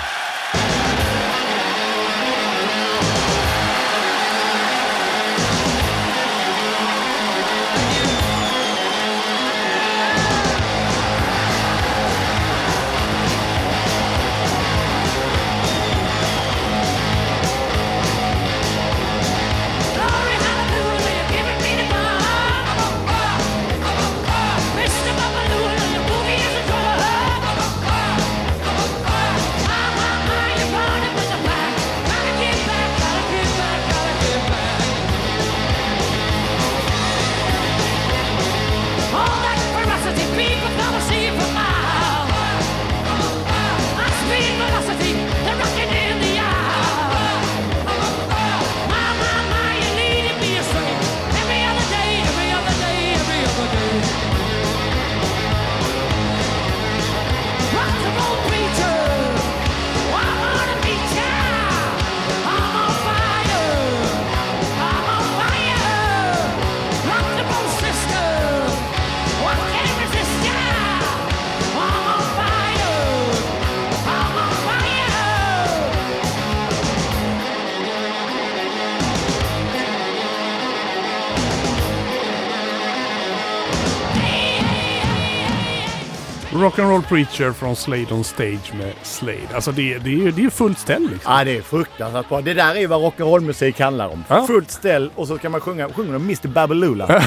[SPEAKER 6] Preacher
[SPEAKER 3] från Slade on Stage med Slade. Alltså det, det, det är fullt ställ liksom.
[SPEAKER 2] Ja, det är fruktansvärt bra. Det där är vad rock'n'roll-musik handlar om.
[SPEAKER 3] Ja.
[SPEAKER 2] Fullt ställ och så kan man sjunga, sjunga Mr Babaloola.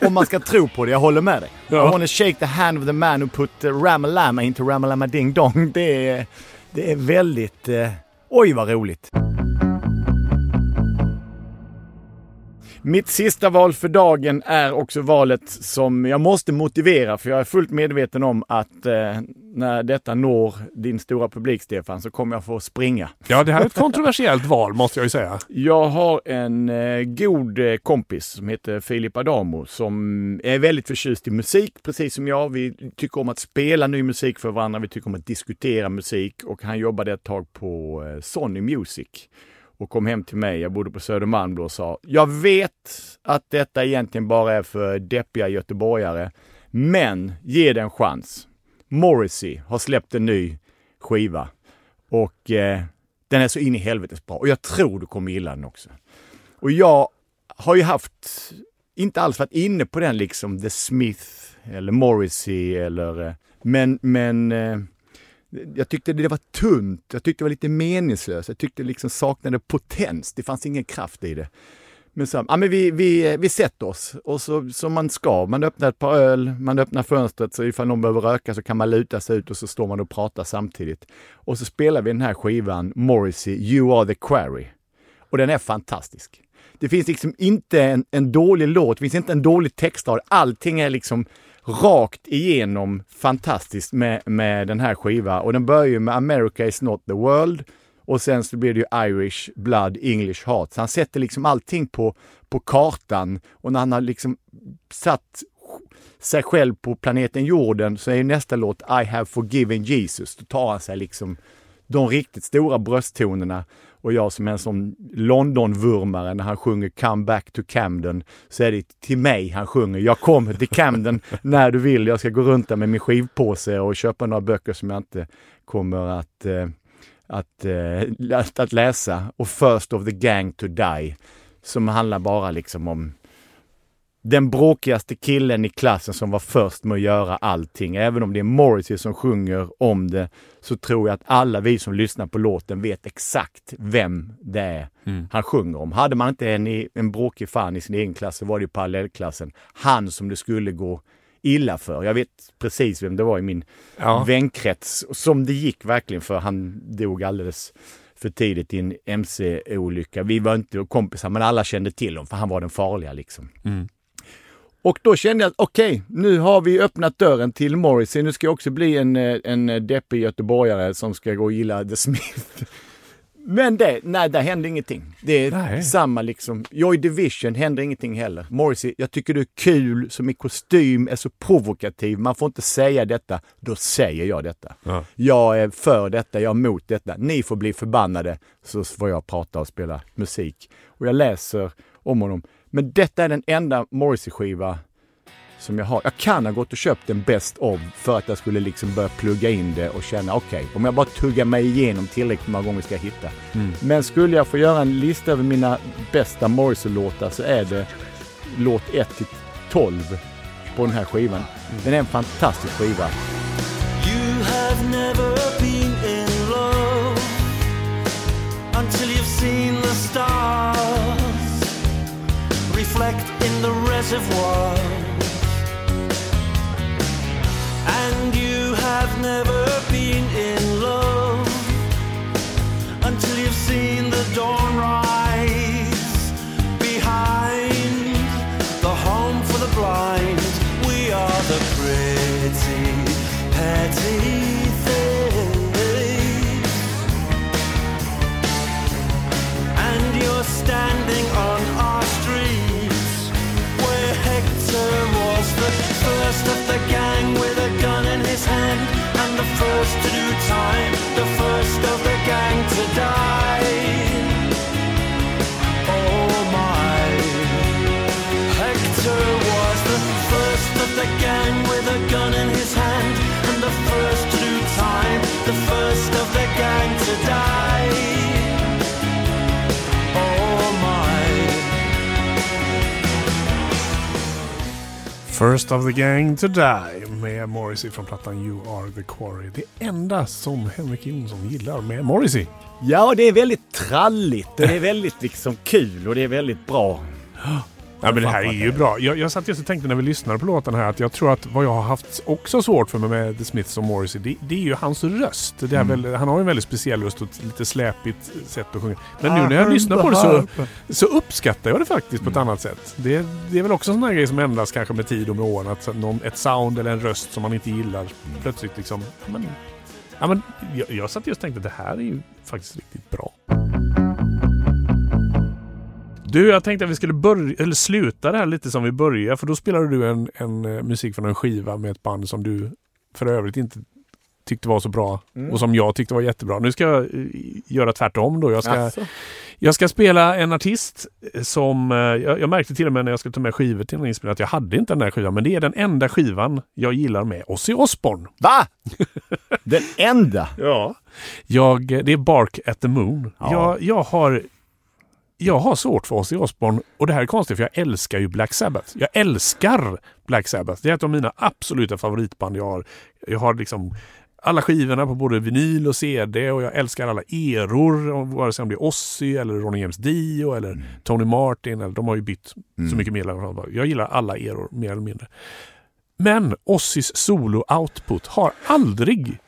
[SPEAKER 2] Om man ska tro på det, jag håller med dig.
[SPEAKER 3] Ja.
[SPEAKER 2] I wanna shake the hand of the man who put Ramalama into Ramalama Ding Dong. Det är, det är väldigt... Eh, oj, vad roligt. Mitt sista val för dagen är också valet som jag måste motivera för jag är fullt medveten om att eh, när detta når din stora publik Stefan så kommer jag få springa.
[SPEAKER 3] Ja, det här är ett kontroversiellt val måste jag ju säga.
[SPEAKER 2] Jag har en eh, god eh, kompis som heter Filip Adamo som är väldigt förtjust i musik, precis som jag. Vi tycker om att spela ny musik för varandra. Vi tycker om att diskutera musik och han jobbade ett tag på eh, Sony Music och kom hem till mig. Jag bodde på Södermalm då och sa, jag vet att detta egentligen bara är för deppiga göteborgare, men ge det en chans. Morrissey har släppt en ny skiva och eh, den är så in i helvetes bra och jag tror du kommer gilla den också. Och jag har ju haft, inte alls varit inne på den liksom The Smith eller Morrissey eller, eh, men, men eh, jag tyckte det var tunt, jag tyckte det var lite meningslöst, jag tyckte det liksom saknade potens, det fanns ingen kraft i det. Men så, ja men vi, vi, vi sätter oss och så som man ska, man öppnar ett par öl, man öppnar fönstret så ifall någon behöver röka så kan man luta sig ut och så står man och pratar samtidigt. Och så spelar vi den här skivan Morrissey, You are the quarry. Och den är fantastisk. Det finns liksom inte en, en dålig låt, det finns inte en dålig textrad. Allting är liksom rakt igenom fantastiskt med, med den här skivan. Och den börjar ju med America is not the world och sen så blir det ju Irish Blood, English Heart. Så han sätter liksom allting på, på kartan och när han har liksom satt sig själv på planeten jorden så är ju nästa låt I have forgiven Jesus. Då tar han sig liksom de riktigt stora brösttonerna och jag som är en sån London-vurmare när han sjunger Come back to Camden så är det till mig han sjunger. Jag kommer till Camden när du vill. Jag ska gå runt där med min skivpåse och köpa några böcker som jag inte kommer att, eh, att, eh, att, att läsa. Och First of the Gang to Die som handlar bara liksom om den bråkigaste killen i klassen som var först med att göra allting. Även om det är Morrissey som sjunger om det så tror jag att alla vi som lyssnar på låten vet exakt vem det är han sjunger om. Hade man inte en, i- en bråkig fan i sin egen klass så var det ju parallellklassen. Han som det skulle gå illa för. Jag vet precis vem det var i min
[SPEAKER 3] Ja.
[SPEAKER 2] vänkrets som det gick verkligen för. Han dog alldeles för tidigt i en MC-olycka. Vi var inte kompisar men alla kände till honom för han var den farliga liksom. Och då kände jag att okej, nu har vi öppnat dörren till Morrissey. Nu ska jag också bli en, eh, en deppig göteborgare som ska gå och gilla The Smith. Men det, nej, där hände ingenting. Det är
[SPEAKER 3] Nej.
[SPEAKER 2] samma liksom. Joy Division händer ingenting heller. Morrissey, jag tycker du är kul, som i kostym, är så provokativ. Man får inte säga detta. Då säger jag detta.
[SPEAKER 3] Ja.
[SPEAKER 2] Jag är för detta, jag är emot detta. Ni får bli förbannade så får jag prata och spela musik. Och jag läser om honom. Men detta är den enda Morrissey-skiva som jag har. Jag kan ha gått och köpt en Best of för att jag skulle liksom börja plugga in det och känna okej, om jag bara tuggar mig igenom tillräckligt många gånger ska jag hitta. Men skulle jag få göra en lista över mina bästa Morrissey-låtar så är det låt 1 till 12 på den här skivan. Den är en fantastisk skiva.
[SPEAKER 5] Reservoir. And you have never been in love until you've seen the dawn rise behind the home for the blind. We are the pretty, petty First of the gang to die
[SPEAKER 3] med Morrissey från plattan You are the quarry. Det enda som Henrik Jonsson gillar med Morrissey.
[SPEAKER 2] Ja, det är väldigt tralligt det är väldigt liksom kul och det är väldigt bra.
[SPEAKER 3] Ja, men det här är ju bra. Jag, jag satt just och tänkte när vi lyssnade på låten här att jag tror att vad jag har haft också svårt för mig med The Smiths och Morrissey, det, det är ju hans röst. Det är väl, han har ju en väldigt speciell röst och ett lite släpigt sätt att sjunga. Men nu när jag lyssnar på det så, så uppskattar jag det faktiskt på ett annat sätt. Det, det är väl också en sån här grej som ändras kanske med tid och med åren. Att någon, ett sound eller en röst som man inte gillar plötsligt liksom... Men, ja, men jag, jag satt just och tänkte att det här är ju faktiskt riktigt bra. Du, jag tänkte att vi skulle börja, eller sluta det här lite som vi började. För då spelade du en, en eh, musik från en skiva med ett band som du för övrigt inte tyckte var så bra. Och som jag tyckte var jättebra. Nu ska jag eh, göra tvärtom då. Jag ska,
[SPEAKER 2] Alltså.
[SPEAKER 3] jag ska spela en artist som... eh, Jag, jag märkte till och med när jag skulle ta med skivor till den inspelningen att jag hade inte den där skivan. Men det är den enda skivan jag gillar med Ozzy Osbourne.
[SPEAKER 2] Va? Den enda?
[SPEAKER 3] Ja. Jag, det är Bark at the Moon.
[SPEAKER 2] Ja.
[SPEAKER 3] Jag, jag, har, jag har svårt för Ozzy Osbourne och det här är konstigt för jag älskar ju Black Sabbath. Jag älskar Black Sabbath. Det är ett av mina absoluta favoritband jag har. Jag har liksom alla skivorna på både vinyl och CD och jag älskar alla eror, vare sig om det är Ozzy eller Ronny James Dio eller Tony Martin. Eller, de har ju bytt så mycket medlemmar. Jag gillar alla eror mer eller mindre. Men Ozzys solo-output har aldrig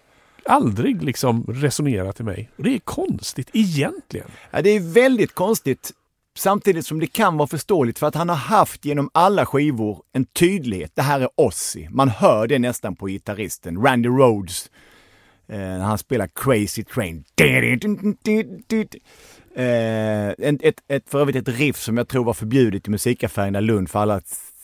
[SPEAKER 3] aldrig liksom resonerat till mig. Och det är konstigt egentligen.
[SPEAKER 2] Ja, det är väldigt konstigt. Samtidigt som det kan vara förståeligt för att han har haft genom alla skivor en tydlighet. Det här är Ozzy. Man hör det nästan på gitarristen. Randy Rhodes. Eh, när han spelar Crazy Train. Eh, ett, ett, för övrigt ett riff som jag tror var förbjudet i musikaffären i Lund för alla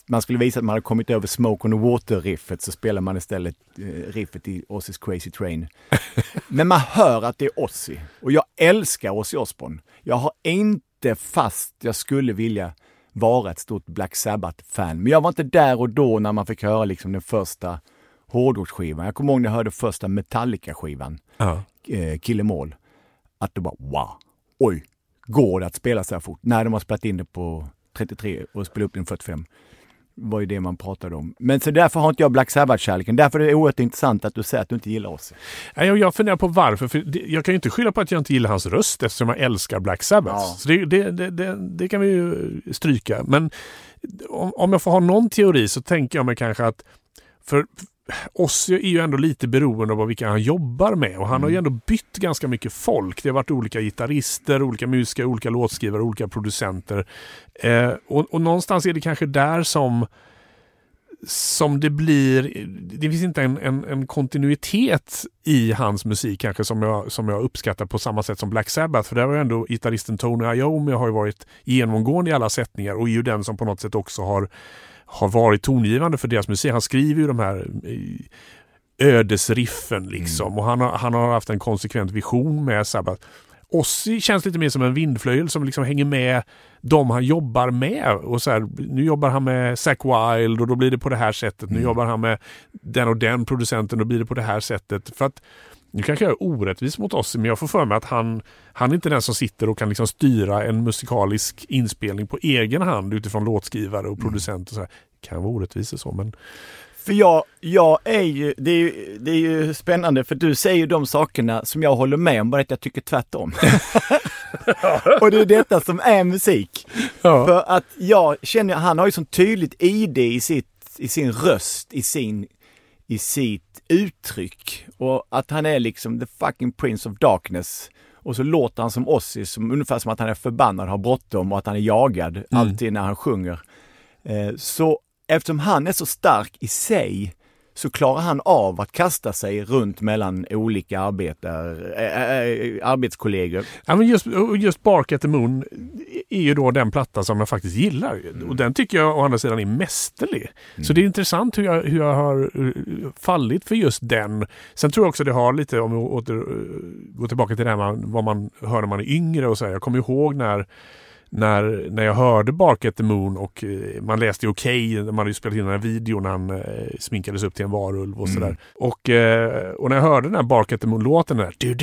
[SPEAKER 2] man skulle visa att man hade kommit över Smoke on the Water-riffet så spelar man istället eh, riffet i Ozzys Crazy Train. Men man hör att det är Ozzy. Och jag älskar Ozzy Osbourne. Jag har inte fast jag skulle vilja vara ett stort Black Sabbath-fan. Men jag var inte där och då när man fick höra liksom den första hårdrocksskivan. Jag kommer ihåg när jag hörde första Metallica-skivan,
[SPEAKER 3] Ja.
[SPEAKER 2] eh, Kill 'Em All. Att det bara wow, oj, går det att spela så här fort? Nej, de har spelat in det på 33 och spelat upp den 45. Var ju det man pratade om. Men så därför har inte jag Black Sabbath-kärleken. Därför är det oerhört intressant att du säger att du inte gillar oss.
[SPEAKER 3] Nej, Jag, jag funderar på varför. För jag kan ju inte skylla på att jag inte gillar hans röst eftersom jag älskar Black Sabbath.
[SPEAKER 2] Ja.
[SPEAKER 3] Så det, det, det, det, det kan vi ju stryka. Men om, om jag får ha någon teori så tänker jag mig kanske att för Ozzy är ju ändå lite beroende av vilka han jobbar med och han har ju ändå bytt ganska mycket folk. Det har varit olika gitarrister, olika musiker, olika låtskrivare, olika producenter. Eh, och, och någonstans är det kanske där som som det blir, det finns inte en, en, en kontinuitet i hans musik kanske som jag, som jag uppskattar på samma sätt som Black Sabbath. För där var ju ändå gitarristen Tony Iommi har ju varit genomgående i alla sättningar och är ju den som på något sätt också har, har varit tongivande för deras musik. Han skriver ju de här eh, ödesriffen liksom och han har, han har haft en konsekvent vision med Sabbath. Ozzy känns lite mer som en vindflöjel som liksom hänger med de han jobbar med. Och så här, nu jobbar han med Zack Wild och då blir det på det här sättet. Nu jobbar han med den och den producenten och då blir det på det här sättet. För att nu kanske jag är orättvis mot Ozzy men jag får för mig att han, han är inte den som sitter och kan liksom styra en musikalisk inspelning på egen hand utifrån låtskrivare och producent. och så här. kan vara orättvisor så men
[SPEAKER 2] För jag, jag är ju, det är ju, det är ju spännande för du säger ju de sakerna som jag håller med om, bara att jag tycker tvärtom. och det är detta som är musik. För att jag känner, han har ju sånt tydligt ID i, sitt, i sin röst, i sin, i sitt uttryck. Och att han är liksom the fucking prince of darkness. Och så låter han som Ozzy, som, ungefär som att han är förbannad, har bråttom och att han är jagad alltid när han sjunger. Eh, så eftersom han är så stark i sig så klarar han av att kasta sig runt mellan olika arbetar, äh, äh, arbetskollegor.
[SPEAKER 3] Ja, men just, just Bark at the Moon är ju då den platta som jag faktiskt gillar. Och den tycker jag å andra sidan är mästerlig. Så det är intressant hur jag, hur jag har eh, fallit för just den. Sen tror jag också det har lite, om vi åter, eh, går tillbaka till det här med vad man hör när man är yngre och så här. Jag kommer ihåg när när, när jag hörde Bark at the Moon och man läste Okej, okay, man hade ju spelat in den här videon när han sminkades upp till en varulv och mm. sådär. Och, och när jag hörde den här Bark at the Moon-låten där. Det,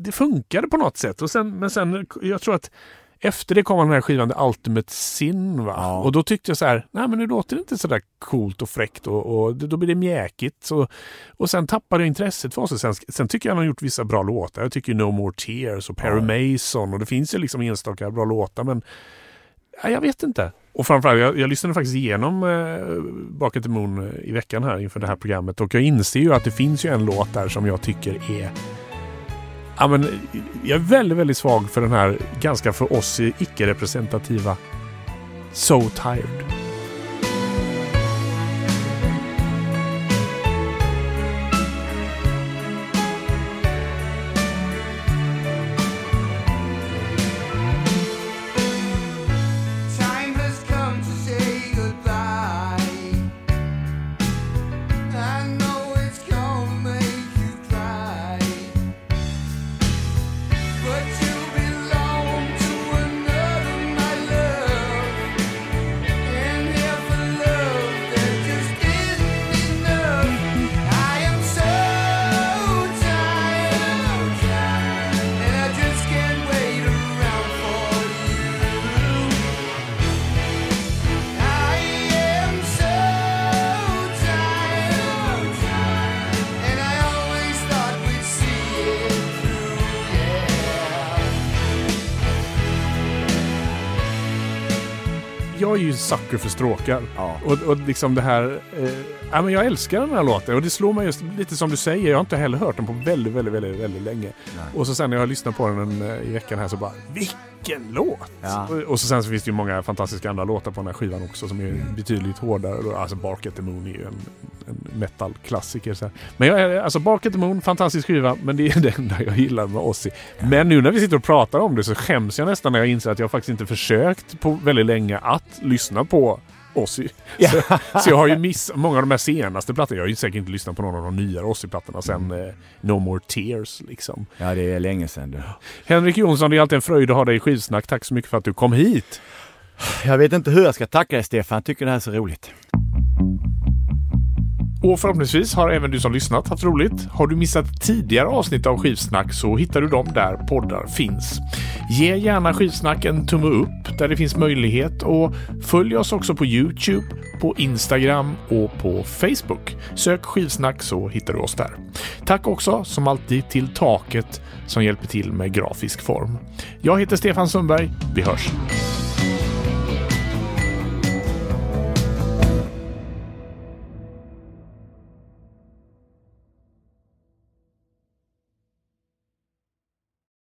[SPEAKER 3] det funkade på något sätt. Och sen, men sen, jag tror att efter det kom den här skivan The Ultimate Sin. Va?
[SPEAKER 2] Ja.
[SPEAKER 3] Och då tyckte jag så här, nej men nu låter det inte så där coolt och fräckt och, och då blir det mjäkigt. Så, och sen tappade jag intresset för oss. Sen, sen tycker jag han har gjort vissa bra låtar. Jag tycker No More Tears och Perry Mason och det finns ju liksom enstaka bra låtar men ja, jag vet inte. Och framförallt, jag, jag lyssnade faktiskt igenom eh, at the Moon eh, i veckan här inför det här programmet och jag inser ju att det finns ju en låt där som jag tycker är Ja, men jag är väldigt, väldigt svag för den här ganska för oss icke-representativa So Tired. Ju sucker för stråkar.
[SPEAKER 2] Ja.
[SPEAKER 3] Och, och liksom det här... Eh, ja, men jag älskar den här låten och det slår mig just lite som du säger. Jag har inte heller hört den på väldigt, väldigt, väldigt, väldigt länge. Och så sen när jag har lyssnat på den eh, i veckan här så bara vilken låt!
[SPEAKER 2] Ja.
[SPEAKER 3] Och, och så sen så finns det ju många fantastiska andra låtar på den här skivan också som är betydligt hårdare. Alltså Bark at the Moon är ju en, en metal-klassiker. Men jag, alltså Bark at the Moon, fantastisk skiva, men det är det enda jag gillar med Ozzy. Men nu när vi sitter och pratar om det så skäms jag nästan när jag inser att jag faktiskt inte försökt på väldigt länge att lyssna på Ozzy. Så, så jag har ju missat många av de här senaste plattorna. Jag har ju säkert inte lyssnat på någon av de nyare Ozzy-plattorna sen eh, No More Tears. Liksom.
[SPEAKER 2] Ja, det är länge sedan du.
[SPEAKER 3] Henrik Jonsson, det är alltid en fröjd att ha dig i skivsnack. Tack så mycket för att du kom hit.
[SPEAKER 2] Jag vet inte hur jag ska tacka dig Stefan, jag tycker det här är så roligt.
[SPEAKER 1] Och förhoppningsvis har även du som lyssnat haft roligt. Har du missat tidigare avsnitt av Skivsnack så hittar du dem där poddar finns. Ge gärna Skivsnack en tumme upp där det finns möjlighet och följ oss också på Youtube, på Instagram och på Facebook. Sök Skivsnack så hittar du oss där. Tack också som alltid till Taket som hjälper till med grafisk form. Jag heter Stefan Sundberg. Vi hörs!